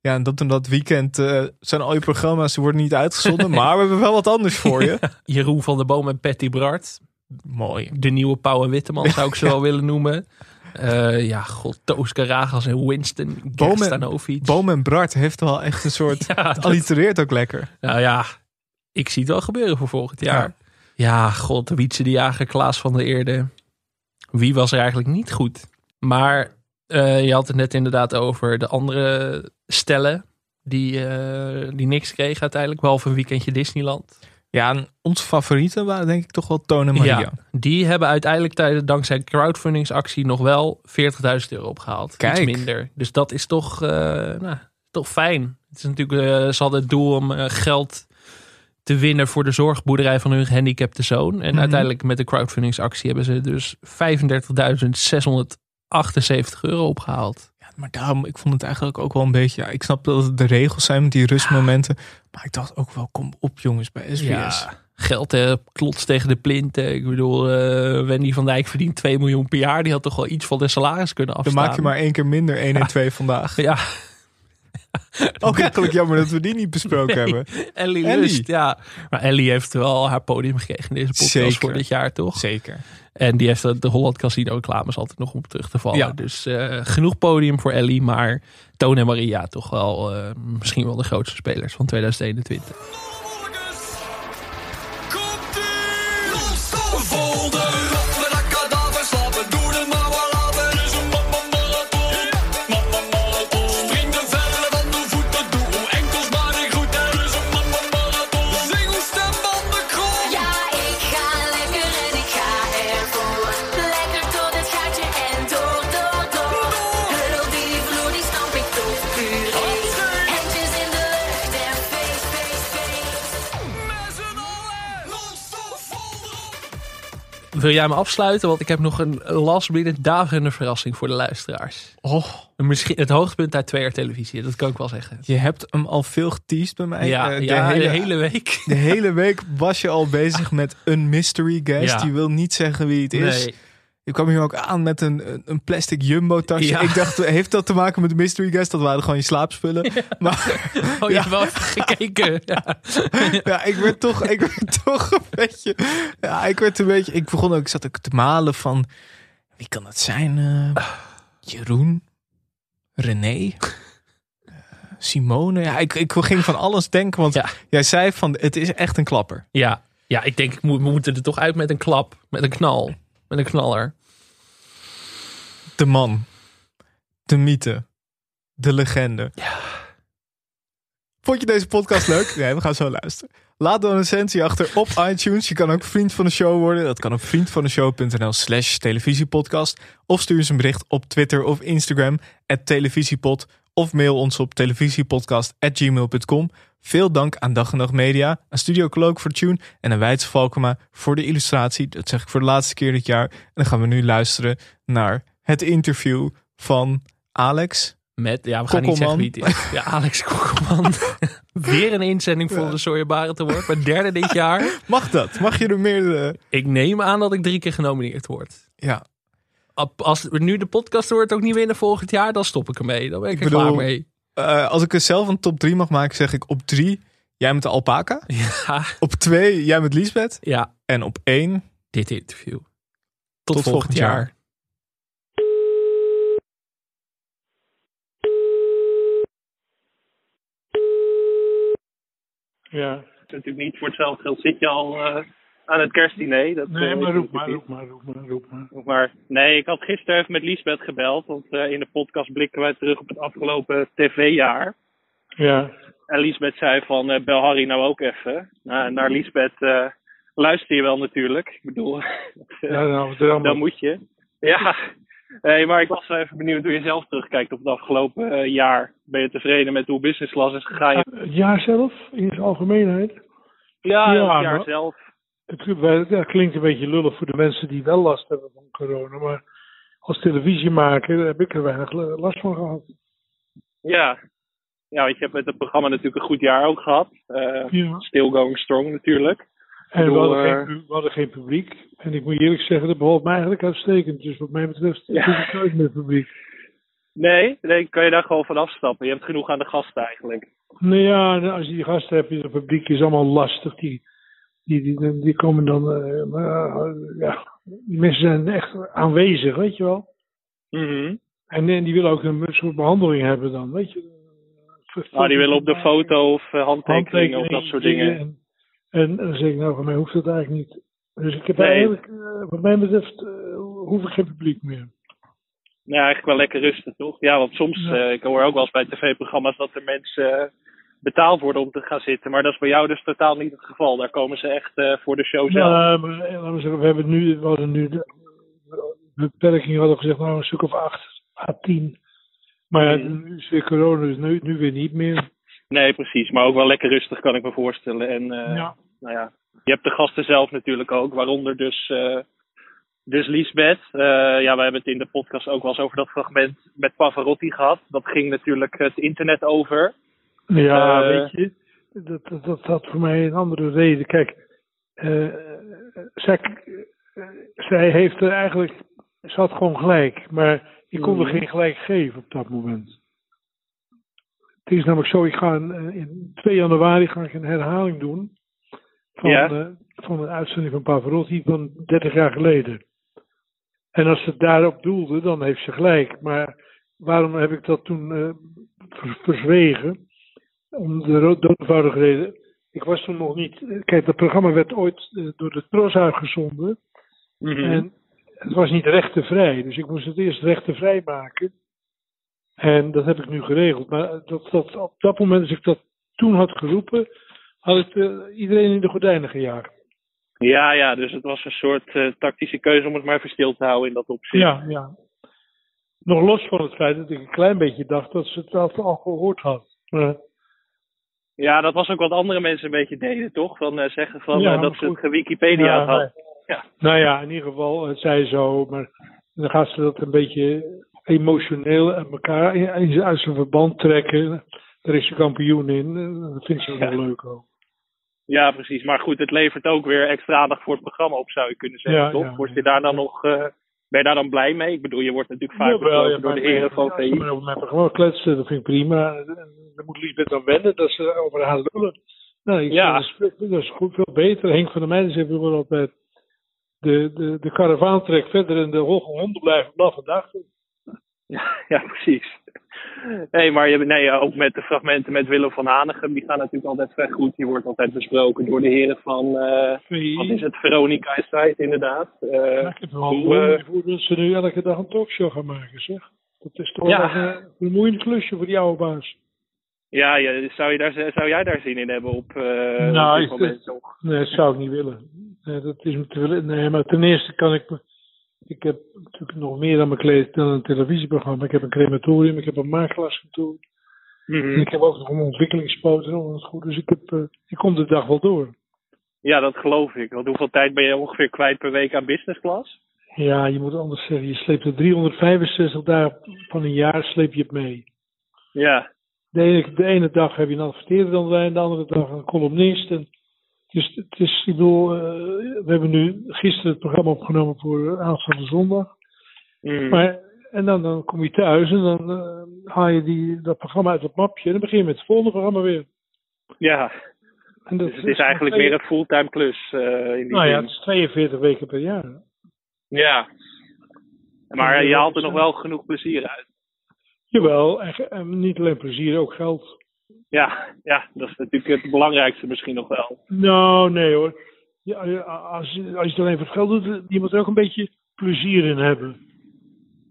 ja, en dat en dat weekend eh, zijn al je programma's die worden niet uitgezonden. Maar we hebben wel wat anders voor je. Jeroen van der Boom en Patty Bart. Mooi. De nieuwe Pauw en Witteman zou ik ze wel willen noemen. Eh, ja, god, Toos Karagas en Winston Gerstanovic. Boom en Bart heeft wel echt een soort... Ja, het dat- allitereert ook lekker. Nou ja, ik zie het wel gebeuren voor volgend jaar. Ja, god, Wietse de Jager, Klaas van der Eerde. Wie was er eigenlijk niet goed? Maar eh, je had het net inderdaad over de andere stellen die, eh, die niks kregen uiteindelijk. Behalve een weekendje Disneyland. Ja, en onze favorieten waren denk ik toch wel Toon en Maria. Ja, die hebben uiteindelijk tijdens, dankzij crowdfundingsactie nog wel 40.000 euro opgehaald. Kijk. Iets minder. Dus dat is toch, eh, nou, toch fijn. Het is natuurlijk, eh, ze hadden het doel om eh, geld te winnen voor de zorgboerderij van hun gehandicapte zoon. En Mhm. uiteindelijk met de crowdfundingsactie hebben ze dus 35.678 euro opgehaald. Maar daarom, ik vond het eigenlijk ook wel een beetje... Ja, ik snap dat het de regels zijn met die rustmomenten. Maar ik dacht ook wel, kom op jongens bij SBS. Ja, geld eh, klotst tegen de plinten. Ik bedoel, eh, Wendy van Dijk verdient 2 miljoen per jaar. Die had toch wel iets van de salaris kunnen Dan afstaan. maak je maar één keer minder 1 en 2 vandaag. Ja. Ook eigenlijk jammer dat we die niet besproken Nee, hebben. Ellie, Ellie. Lust, ja. Maar Ellie heeft wel haar podium gekregen in deze podcast Zeker. voor dit jaar, toch? Zeker. En die heeft de Holland Casino reclames altijd nog om terug te vallen. Ja. Dus eh, genoeg podium voor Ellie. Maar Toon en Maria toch wel eh, misschien wel de grootste spelers van 2021. Wil jij me afsluiten? Want ik heb nog een last minute daverende verrassing voor de luisteraars. Oh. Misschien het hoogtepunt uit twee jaar televisie. Dat kan ik wel zeggen. Je hebt hem al veel geteased bij mij. Ja, Eh, ja, de hele week. De hele week was je al bezig met een mystery guest. Ja. Je wil niet zeggen wie het is. Nee. Je kwam hier ook aan met een, een- plastic jumbo tasje. Ja. Ik dacht, heeft dat te maken met de mystery guest? Dat waren gewoon je slaapspullen. Maar Oh, je hebt wel even gekeken. Ja. ja, ik werd toch, ik werd toch een beetje. Ja, ik werd een beetje. Ik begon ook, ik zat ook te malen van. Wie kan dat zijn? Eh, Jeroen? René? Eh, Simone? Ja, ik, ik ging van alles denken. Want jij zei van, het is echt een klapper. Ja, ja ik denk, we moeten er toch uit met een klap. Met een knal. Met een knaller. De man. De mythe. De legende. Vond je deze podcast leuk? Nee, we gaan zo luisteren. Laat dan een recensie achter op iTunes. Je kan ook vriend van de show worden. Dat kan op vriendvandeshow.nl slash televisiepodcast. Of stuur eens een bericht op Twitter of Instagram at televisiepod. Of mail ons op televisiepodcast.gmail.com. Veel dank aan Dag en Nacht Media, aan Studio Cloak voor tune en aan Weidse Valkema voor de illustratie. Dat zeg ik voor de laatste keer dit jaar. En dan gaan we nu luisteren naar het interview van Alex. Met, ja, we gaan niet zeggen wie het is. Ja, Alex Kokkelman. Weer een inzending voor de Sooienbaren te worden. Maar derde dit jaar. Mag dat? Mag je er meer... Ik neem aan dat ik drie keer genomineerd word. Ja. Als we nu de podcast wordt ook niet winnen volgend jaar, dan stop ik ermee. Dan ben ik, er klaar mee. eh, als ik er zelf een top 3 mag maken, zeg ik op 3 jij met de alpaca. Ja. Op twee, jij met Liesbeth. Ja. En op één, dit interview. Tot, Tot volgend jaar. Ja. Natuurlijk niet voor hetzelfde geld zit je al eh, aan het kerstdiner. Dat, Nee, eh, maar roep maar, roep maar, roep maar, roep maar. Maar nee, ik had gisteren even met Liesbeth gebeld. Want eh, in de podcast blikken wij terug op het afgelopen tv-jaar. Ja. En Liesbeth zei van, bel Harry nou ook even. Nou, naar Liesbeth luister je wel natuurlijk. Ik bedoel, Ja, nou, dan moet je. Ja, nee, maar ik was wel even benieuwd hoe je zelf terugkijkt op het afgelopen eh, jaar. Ben je tevreden met hoe business class is gegaan? Het jaar zelf, in zijn algemeenheid. Ja, Ja, het jaar maar- zelf. Het, klinkt een beetje lullig voor de mensen die wel last hebben van corona. Maar als televisiemaker heb ik er weinig la- last van gehad. Ja. ja, want je hebt met het programma natuurlijk een goed jaar ook gehad. Eh, Ja. Still going strong natuurlijk. En we bedoel, hadden, eh, geen, we hadden geen publiek. En ik moet eerlijk zeggen, dat bevalt me eigenlijk uitstekend. Dus wat mij betreft doe ik nooit met publiek. Nee, nee, kan je daar gewoon van afstappen. Je hebt genoeg aan de gasten eigenlijk. Nou ja, als je die gasten hebt, is het publiek is allemaal lastig. Die, die, die, die komen dan, eh, eh, ja, die mensen zijn echt aanwezig, weet je wel. Mhm. En, en die willen ook een soort behandeling hebben dan, weet je. Nou, die willen op de foto of eh, handtekeningen of dat soort dingen. En, en dan zeg ik, nou, van mij hoeft dat eigenlijk niet. Dus ik heb Nee. eigenlijk, eh, wat mij betreft, eh, hoef ik geen publiek meer. Ja, eigenlijk wel lekker rustig, toch? Ja, want soms, Ja. eh, ik hoor ook wel eens bij tv-programma's dat er mensen betaald worden om te gaan zitten. Maar dat is bij jou dus totaal niet het geval. Daar komen ze echt voor de show zelf. Ja, maar eh, laten we zeggen, we hebben nu, we hadden nu de, de beperking hadden gezegd, nou een stuk of acht à tien. Maar ja, nu is weer corona, dus nu, nu weer niet meer. Nee, precies. Maar ook wel lekker rustig, kan ik me voorstellen. En eh, Ja. nou ja, je hebt de gasten zelf natuurlijk ook, waaronder dus, eh dus Liesbeth. Eh, ja, we hebben het in de podcast ook wel eens over dat fragment met Pavarotti gehad. Dat ging natuurlijk het internet over. Ja, weet je, dat, dat, had voor mij een andere reden. Kijk, eh, zij, zij heeft er eigenlijk, ze had gewoon gelijk, maar je kon er Mhm. geen gelijk geven op dat moment. Het is namelijk zo, ik ga een, eh, in 2 januari ga ik een herhaling doen van, Ja. eh, van een uitzending van Pavarotti van 30 jaar geleden. En als ze daarop doelde, dan heeft ze gelijk. Maar waarom heb ik dat toen ver- verzwegen? Om de doodvoudige reden. Ik was toen nog niet. Kijk, dat programma werd ooit door de Tros uitgezonden. Mhm. En het was niet rechtenvrij. Dus ik moest het eerst rechtenvrij maken. En dat heb ik nu geregeld. Maar dat, dat, op dat moment, als ik dat toen had geroepen, had ik eh, iedereen in de gordijnen gejaagd. Ja, ja, dus het was een soort eh, tactische keuze om het maar even stil te houden in dat opzicht. Ja, ja. Nog los van het feit dat ik een klein beetje dacht dat ze het al, gehoord had. Maar, Ja, dat was ook wat andere mensen een beetje deden, toch? Van eh, zeggen van Ja, eh, dat ze het goed. gewikipedia Ja, had. maar- Ja. Nou ja, in ieder geval, het zij zo, maar dan gaat ze dat een beetje emotioneel aan elkaar in, uit zijn verband trekken. Daar is ze kampioen in. en Dat vind ik wel leuk ook. Ja, precies. Maar goed, het levert ook weer extra aandacht voor het programma op, zou je kunnen zeggen, Ja, toch? ja, Word je daar dan nog, eh, ben je daar dan blij mee? Ik bedoel, je wordt natuurlijk vaak ja, door de heren van VI. maar over mijn programma kletsen, dat vind ik prima. En Dan moet Liesbeth dan wennen dat ze over haar lullen. Nou, ik Ja. vind dat, is, dat is goed, veel beter. Henk van der Meijden zegt bijvoorbeeld altijd... De, de, de karavaan trekt verder en de hoge honden blijven blaffen. Dachten. Ja, ja, precies. Nee, maar je, nee, ook met de fragmenten met Willem van Hanegem, die gaan natuurlijk altijd vrij goed. Die wordt altijd besproken door de heren van, eh, wat is het, Veronica is Tijd, inderdaad. Eh, Ik wel hoe, eh, voor dat ze nu elke dag een talkshow gaan maken, zeg. Dat is toch Ja. wel even een vermoeiend klusje voor die oude baas. ja, je, zou, je daar, zou jij daar zin in hebben op, eh nou, op dit moment? nee, dat zou ik niet willen. Nee, dat is me te willen. Nee, maar ten eerste kan ik... me- Ik heb natuurlijk nog meer aan mijn kleed dan een televisieprogramma. Ik heb een crematorium, ik heb een makelaarskantoor. Mhm. En ik heb ook nog een ontwikkelingspoot en al dat goed. Dus ik, heb, eh, ik kom de dag wel door. Ja, dat geloof ik. Want hoeveel tijd ben je ongeveer kwijt per week aan business class? Ja, je moet anders zeggen. Je sleept er 365 dagen van een jaar sleep je het mee. Ja, De ene, de ene dag heb je een adverteerder dan de andere dag een columnist. En dus het is, ik bedoel, eh, we hebben nu gisteren het programma opgenomen voor aanstaande zondag. Mhm. Maar, en dan, dan kom je thuis en dan eh, haal je die, dat programma uit het mapje en dan begin je met het volgende programma weer. ja. En dat Dus het is eigenlijk meer een fulltime klus eh, in die Nou ja, het is 42 weken per jaar. Ja. Maar je haalt er nog wel genoeg plezier uit. Jawel, en, en niet alleen plezier, ook geld. Ja, ja, dat is natuurlijk het belangrijkste misschien nog wel. Nou, nee hoor. Ja, als, je- als je het alleen voor het geld doet, je moet er ook een beetje plezier in hebben.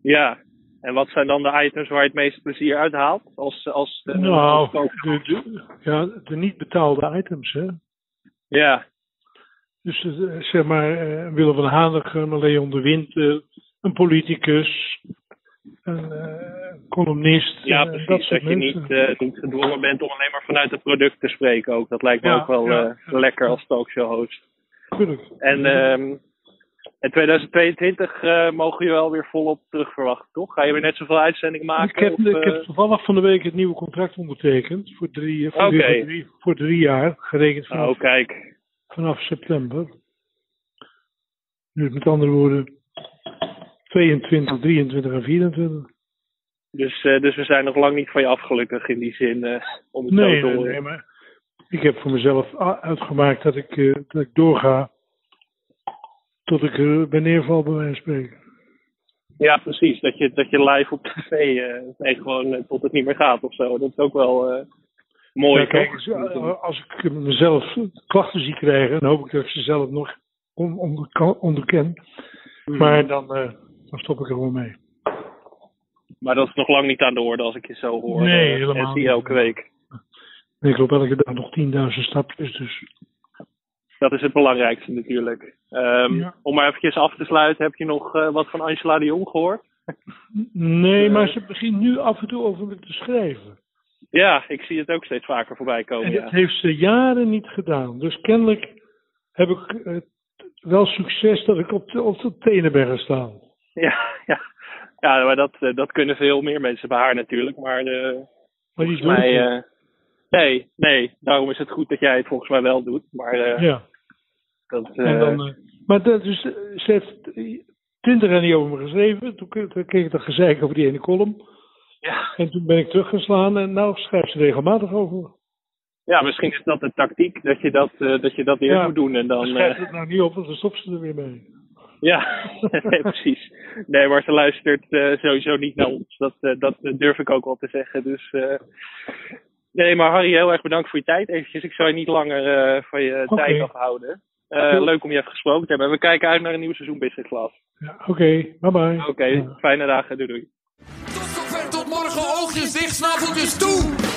Ja. En wat zijn dan de items waar je het meeste plezier uit haalt? Als, als, eh, nou, de, de, ja, de niet betaalde items, hè. Ja, Dus eh, zeg maar, eh, Willem van Hanegem, Leon de Winter, een politicus, een eh, columnist. ja eh, dat precies. Dat je niet, eh, niet gedwongen bent om alleen maar vanuit het product te spreken ook. Dat lijkt me Ja, ook wel ja, lekker als talkshow-host. Tuurlijk. En ehm in 2022 eh, mogen je wel weer volop terug verwachten, toch? Ga je weer net zoveel uitzendingen maken? Ik heb, of, ik heb toevallig van de week het nieuwe contract ondertekend. Voor drie, voor, drie, voor drie jaar, gerekend vanaf, Oh, kijk. vanaf september. Dus met andere woorden, 22, 23 en 24. Dus, eh, dus we zijn nog lang niet van je afgelukkig in die zin, eh, om het Nee, zo te nee, horen. nee, maar ik heb voor mezelf uitgemaakt dat ik, eh, dat ik doorga tot ik er bij neerval, bij wijze van spreken. Ja, precies. Dat je, dat je live op tv nee, gewoon tot het niet meer gaat of zo. Dat is ook wel mooi. Ja, kijk, als ik mezelf klachten zie krijgen, dan hoop ik dat ik ze zelf nog on- onder- onderken. Hmm. Maar dan, dan stop ik er gewoon mee. Maar dat is nog lang niet aan de orde als ik je zo hoor. Nee, eh, helemaal En zie niet. elke week. Ik loop elke dag nog 10.000 stapjes, dus Dat is het belangrijkste natuurlijk. Ehm, Om maar eventjes af te sluiten, heb je nog eh, wat van Angela de Jong gehoord? Nee, maar ze begint nu af en toe over me te schrijven. Ja, ik zie het ook steeds vaker voorbij komen. En Ja. dat heeft ze jaren niet gedaan. Dus kennelijk heb ik eh, wel succes dat ik op de, op de tenen ben gestaan. Ja, ja. ja maar dat, eh, dat kunnen veel meer mensen bij haar natuurlijk. Maar, eh, Maar die volgens mij, eh, nee, nee, daarom is het goed dat jij het volgens mij wel doet. Maar eh, Ja. dat, En dan, maar dat, dus, ze heeft twintig jaar niet over me geschreven. Toen, toen kreeg ik dat gezeik over die ene column. Ja. En toen ben ik teruggeslaan en nou schrijft ze regelmatig over ja, misschien is dat de tactiek, dat je dat, dat, je dat eerst Ja, moet doen. En dan, Schrijf het nou niet op, want dan stopt ze er weer mee. Ja, nee, precies. Nee, maar ze luistert eh, sowieso niet naar ons. Dat, eh, dat durf ik ook wel te zeggen. Dus eh, nee, maar Harry, heel erg bedankt voor je tijd. Eventjes, ik zou je niet langer eh, van je tijd afhouden. Eh, leuk om je even gesproken te hebben. En we kijken uit naar een nieuw seizoen Business Class. Oké, bye bye. Oké, fijne dagen. Doei doei. Tot morgen, oogjes dicht, snaveltjes toe.